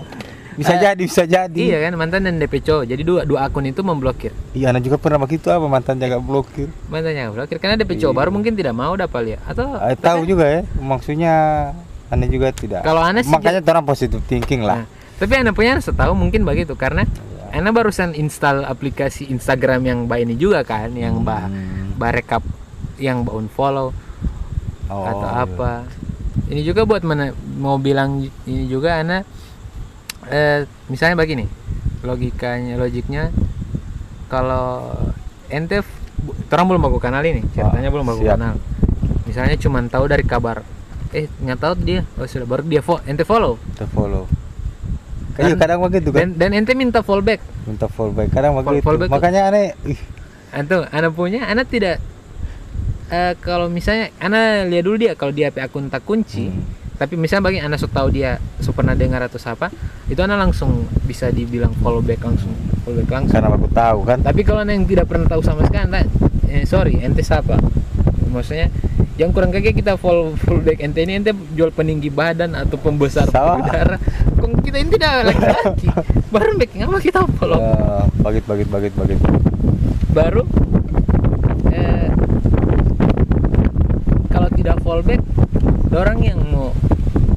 Bisa Eh, jadi bisa jadi. iya kan mantan dan DP cowok. Jadi dua dua akun itu memblokir. Iya anak juga pernah begitu apa mantan jaga blokir? Mantannya blokir karena DP cowok Iya. baru mungkin tidak mau dapat ya. Atau Eh, tahu juga ya maksudnya aneh juga tidak Kalau aneh sih makanya orang positif thinking Nah, lah tapi anak punya setahu mungkin begitu karena anak barusan install aplikasi Instagram yang mbak ini juga kan yang mbak Hmm. mbak rekap yang mbak unfollow Oh, atau iya. apa ini juga buat mana mau bilang ini juga anak eh, misalnya begini logikanya logiknya kalau ente orang belum baku kenal ini ceritanya belum baku siap. kenal misalnya cuman tahu dari kabar eh nggak tahu dia. Oh sudah baru dia fo ente follow? Kita follow. Kan- Iya kadang begitu kan. dan, dan ente minta fallback. Minta follow back kadang begitu tuh- makanya aneh ih. Antu, anak punya, anak tidak eh, kalau misalnya anak lihat dulu dia kalau dia akun tak kunci, Hmm. tapi misalnya bagi anak sok tahu dia sok pernah dengar atau siapa, itu anak langsung bisa dibilang follow back langsung, follow back langsung. karena aku tahu kan. Tapi kalau yang tidak pernah tahu sama sekali, eh, sorry, ente siapa? Maksudnya, yang kurang kaget kita full fullback ente. Ini ente jual peninggi badan atau pembesar udara. Kok kita ini tidak laki-laki. Baru back ngapa kita follow Eh, bagit bagit bagit bagit baru eh, kalau tidak fallback orang yang mau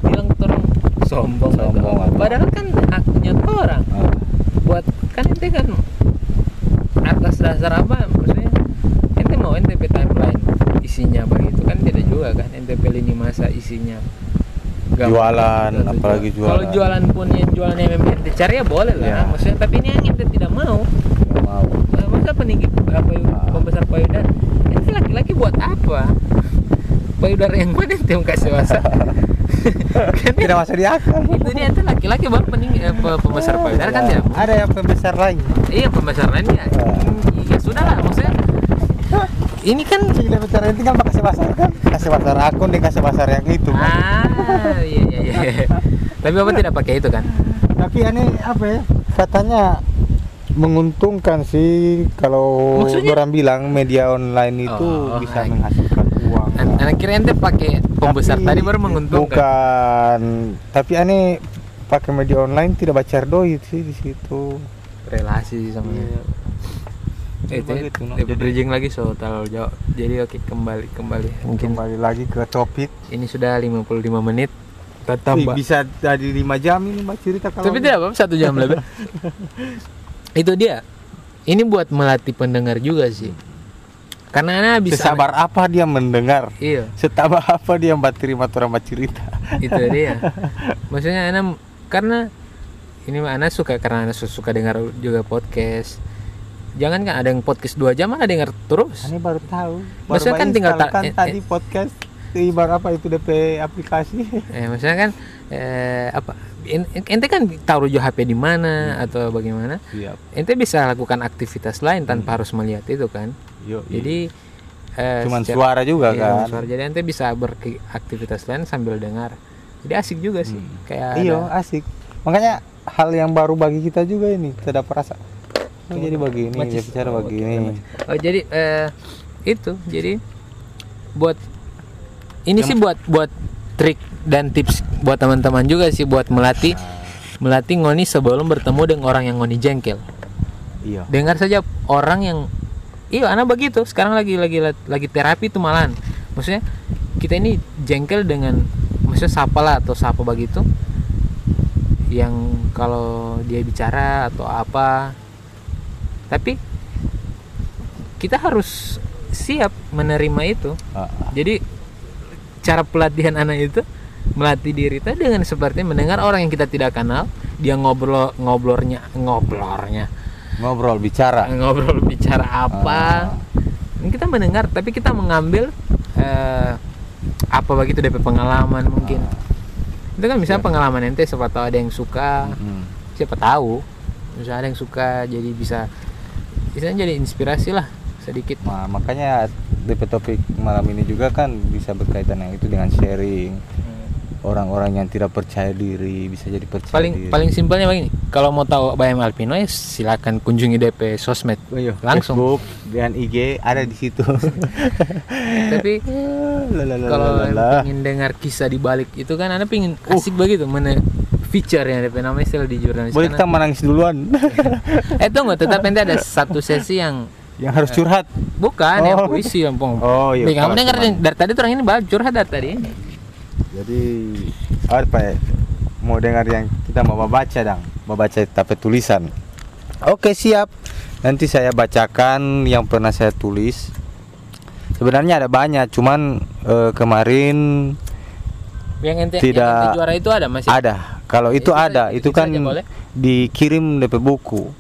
bilang orang sombong, Sombong apa. atau- padahal kan haknya orang. Ah, buat kan ente kan atas dasar apa maksudnya? Ente mau ente timeline isinya begitu kan tidak juga kan ente pe lini masa isinya. Gambar Jualan, gitu apalagi jual- kalau jualan. jualan pun yang jualan yang memang cari ya boleh lah. Ya. maksudnya tapi ini yang ente tidak mau. Nggak mau. Nah, masa peninggi apa Ah. pembesar payudara? Ente laki-laki buat apa? Payudara yang mana mau kasih masa? Tidak masuk di akal. Itu dia ente laki-laki buat peninggi eh, pe- pembesar payudara kan Ya, tidak ada yang pembesar lain. Iya pembesar lainnya. Ya. Maksudnya. Ini kan Gila bicara ini tinggal kasih pasar kan kasih pasar akun dan kasih pasar yang itu kan. ah iya iya iya. Tapi Bapak tidak pakai itu kan? tapi ini apa ya katanya menguntungkan sih kalau Maksudnya? orang bilang media online itu Oh, bisa hai. menghasilkan uang An- Anak kira ente pakai pembesar Tapi tadi baru menguntungkan. bukan tapi aneh pakai media online tidak baca doi sih di situ Relasi sama Eh, itu no. eh, Jadi- bridging lagi so terlalu jauh. Jadi oke kembali kembali. Mungkin kembali lagi ke topik ini sudah 55 menit. Tambah. bisa dari 5 jam ini mbak cerita kalau Tapi tidak apa satu jam lebih. itu dia. Ini buat melatih pendengar juga sih. Karena anak bisa sesabar apa dia mendengar Iya. setabah apa dia mbak terima orang mbak cerita itu dia maksudnya anak karena ini mah anak suka karena anak su- suka dengar juga podcast jangan kan ada yang podcast dua jam ada dengar terus Aneh baru tahu. Maksudnya kan tinggal ta- kan eh, tadi eh. podcast ibarat apa itu DP aplikasi. eh maksudnya kan eh, apa en- ente kan taruh jo HP di mana atau bagaimana Siap. ente bisa lakukan aktivitas lain tanpa harus melihat itu kan Yo, jadi eh, cuman secara- suara juga iya, kan. suara. jadi ente bisa beraktivitas lain sambil dengar jadi asik juga sih Hmm. kayak Iya, asik. Makanya hal yang baru bagi kita juga ini, tidak perasa. Oh, jadi begini, dia Macis. bicara Oh, begini. oke, Oh jadi eh, itu jadi buat ini sih buat buat trik dan tips buat teman-teman juga sih buat melatih melatih ngoni sebelum bertemu dengan orang yang ngoni jengkel. Iya. Dengar saja orang yang iya anak begitu sekarang lagi lagi lagi terapi tuh malahan. Maksudnya kita ini jengkel dengan maksudnya sapa lah atau sapa begitu yang kalau dia bicara atau apa tapi kita harus siap menerima itu. Ah, ah. jadi cara pelatihan anak itu melatih diri kita dengan seperti mendengar orang yang kita tidak kenal dia ngobrol ngobrolnya ngobrolnya. Ngobrol bicara. ngobrol bicara apa? Ini kita mendengar tapi kita mengambil eh, apa begitu dari pengalaman mungkin. Itu kan misalnya pengalaman ente siapa tahu ada yang suka. Hmm. siapa tahu misalnya ada yang suka jadi bisa bisa jadi inspirasi lah sedikit. Nah, makanya DP topik malam ini juga kan bisa berkaitan yang itu dengan sharing. Orang-orang yang tidak percaya diri bisa jadi percaya paling diri. paling simpelnya begini kalau mau tahu Bayam Alpino ya silakan kunjungi DP sosmed. Oh iya, langsung. Facebook dan IG ada di situ. tapi kalau ingin dengar kisah di balik itu kan anda pingin asik begitu mana feature yang DP namanya istilah di jurnalis boleh kita menangis duluan eh tunggu tetap nanti ada satu sesi yang yang harus curhat. bukan yang Oh. puisi yang pong Oh, iya, kamu dengar dari tadi orang ini bahas curhat dari tadi Jadi apa ya? Mau dengar yang kita mau baca dang, mau baca tapi tulisan. Oke siap. Nanti saya bacakan yang pernah saya tulis. Sebenarnya ada banyak, cuman eh, kemarin yang ente Tidak. yang ente juara itu ada masih ada. Kalau itu, Itu ada, itu itu kan boleh? dikirim DP buku.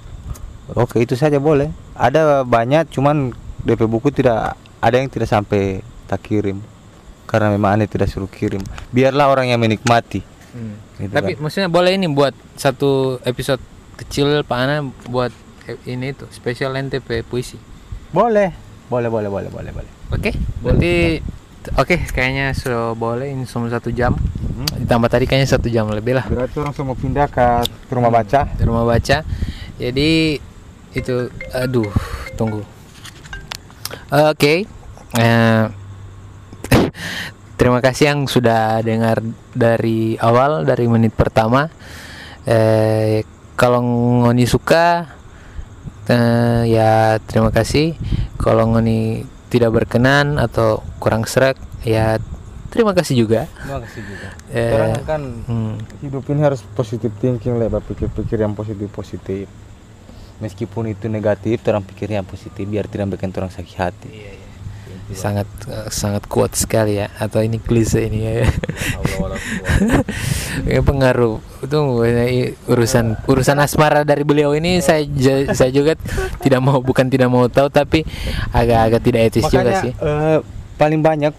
Oke itu saja boleh. Ada banyak, cuman DP buku tidak ada yang tidak sampai tak kirim karena memang aneh tidak suruh kirim. Biarlah orang yang menikmati. Hmm. Gitu Tapi kan. maksudnya boleh ini buat satu episode kecil Pak Ana buat eh, ini itu spesial NTP puisi. Boleh, boleh, boleh, boleh, boleh, boleh. Oke. Nanti oke kayaknya sudah boleh ini cuma satu jam. Hmm. Ditambah tadi kayaknya satu jam lebih lah Berarti orang semua pindah ke rumah baca. di rumah baca. Jadi itu aduh tunggu. Oke. Eh, terima kasih yang sudah dengar dari awal dari menit pertama. Eh, kalau ngoni suka eh, ya terima kasih. Kalau ngoni tidak berkenan atau kurang serak ya terima kasih juga. Terima kasih juga. Eh, Orang kan Hmm. hidup ini harus positif thinking lah, berpikir-pikir yang positif-positif. Meskipun itu negatif, orang pikir yang positif biar tidak bikin orang sakit hati. Sangat eh, sangat kuat sekali ya. Atau ini klise ini ya. Pengaruh. Itu urusan urusan asmara dari beliau ini saya ja- saya juga tidak mau bukan tidak mau tahu tapi agak-agak tidak etis juga Makanya sih. eh, paling banyak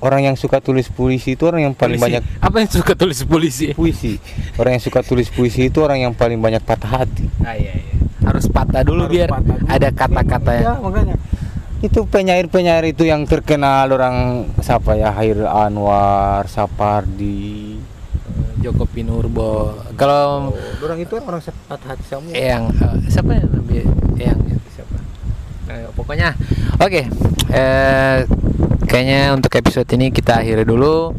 orang yang suka tulis puisi itu orang yang paling Polisi. banyak apa yang suka tulis polisi puisi. Orang yang suka tulis puisi itu orang yang paling banyak patah hati. ah, iya, iya. harus patah dulu Harus biar patah dulu. ada kata-kata Ya, yang makanya itu penyair-penyair itu yang terkenal orang siapa ya? Hair Anwar, Sapardi. Joko Pinurbo. Kalau orang itu orang patah hati semua. yang eh, siapa yang lebih yang siapa? Eh, pokoknya. Oke eh, kayaknya untuk episode ini kita akhiri dulu.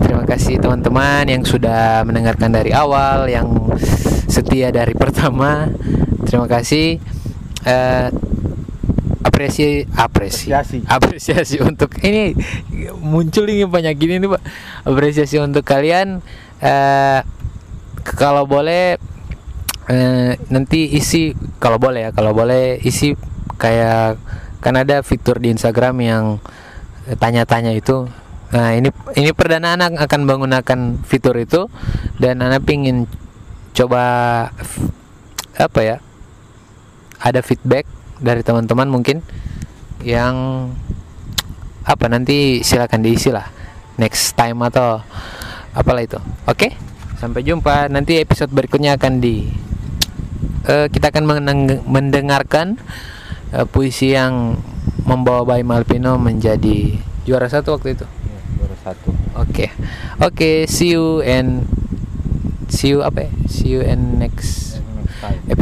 Terima kasih teman-teman yang sudah mendengarkan dari awal yang setia dari pertama. Terima kasih. Eh, apresiasi apresiasi Apresiasi. apresiasi untuk ini muncul ini banyak gini nih pak. Apresiasi untuk kalian eh kalau boleh eh, nanti isi kalau boleh ya kalau boleh isi kayak kan ada fitur di Instagram yang tanya-tanya itu. Nah ini ini perdana anak akan menggunakan fitur itu dan anak pingin coba apa ya ada feedback dari teman-teman mungkin yang apa nanti silakan diisi lah. Next time atau apalah itu. Oke? Sampai jumpa. Nanti episode berikutnya akan di eh, kita akan mendengarkan eh, puisi yang membawa Bayi Malpino menjadi juara satu waktu itu. Ya, baru satu. oke. Oke see you and see you apa ya? See you and next Next time. episode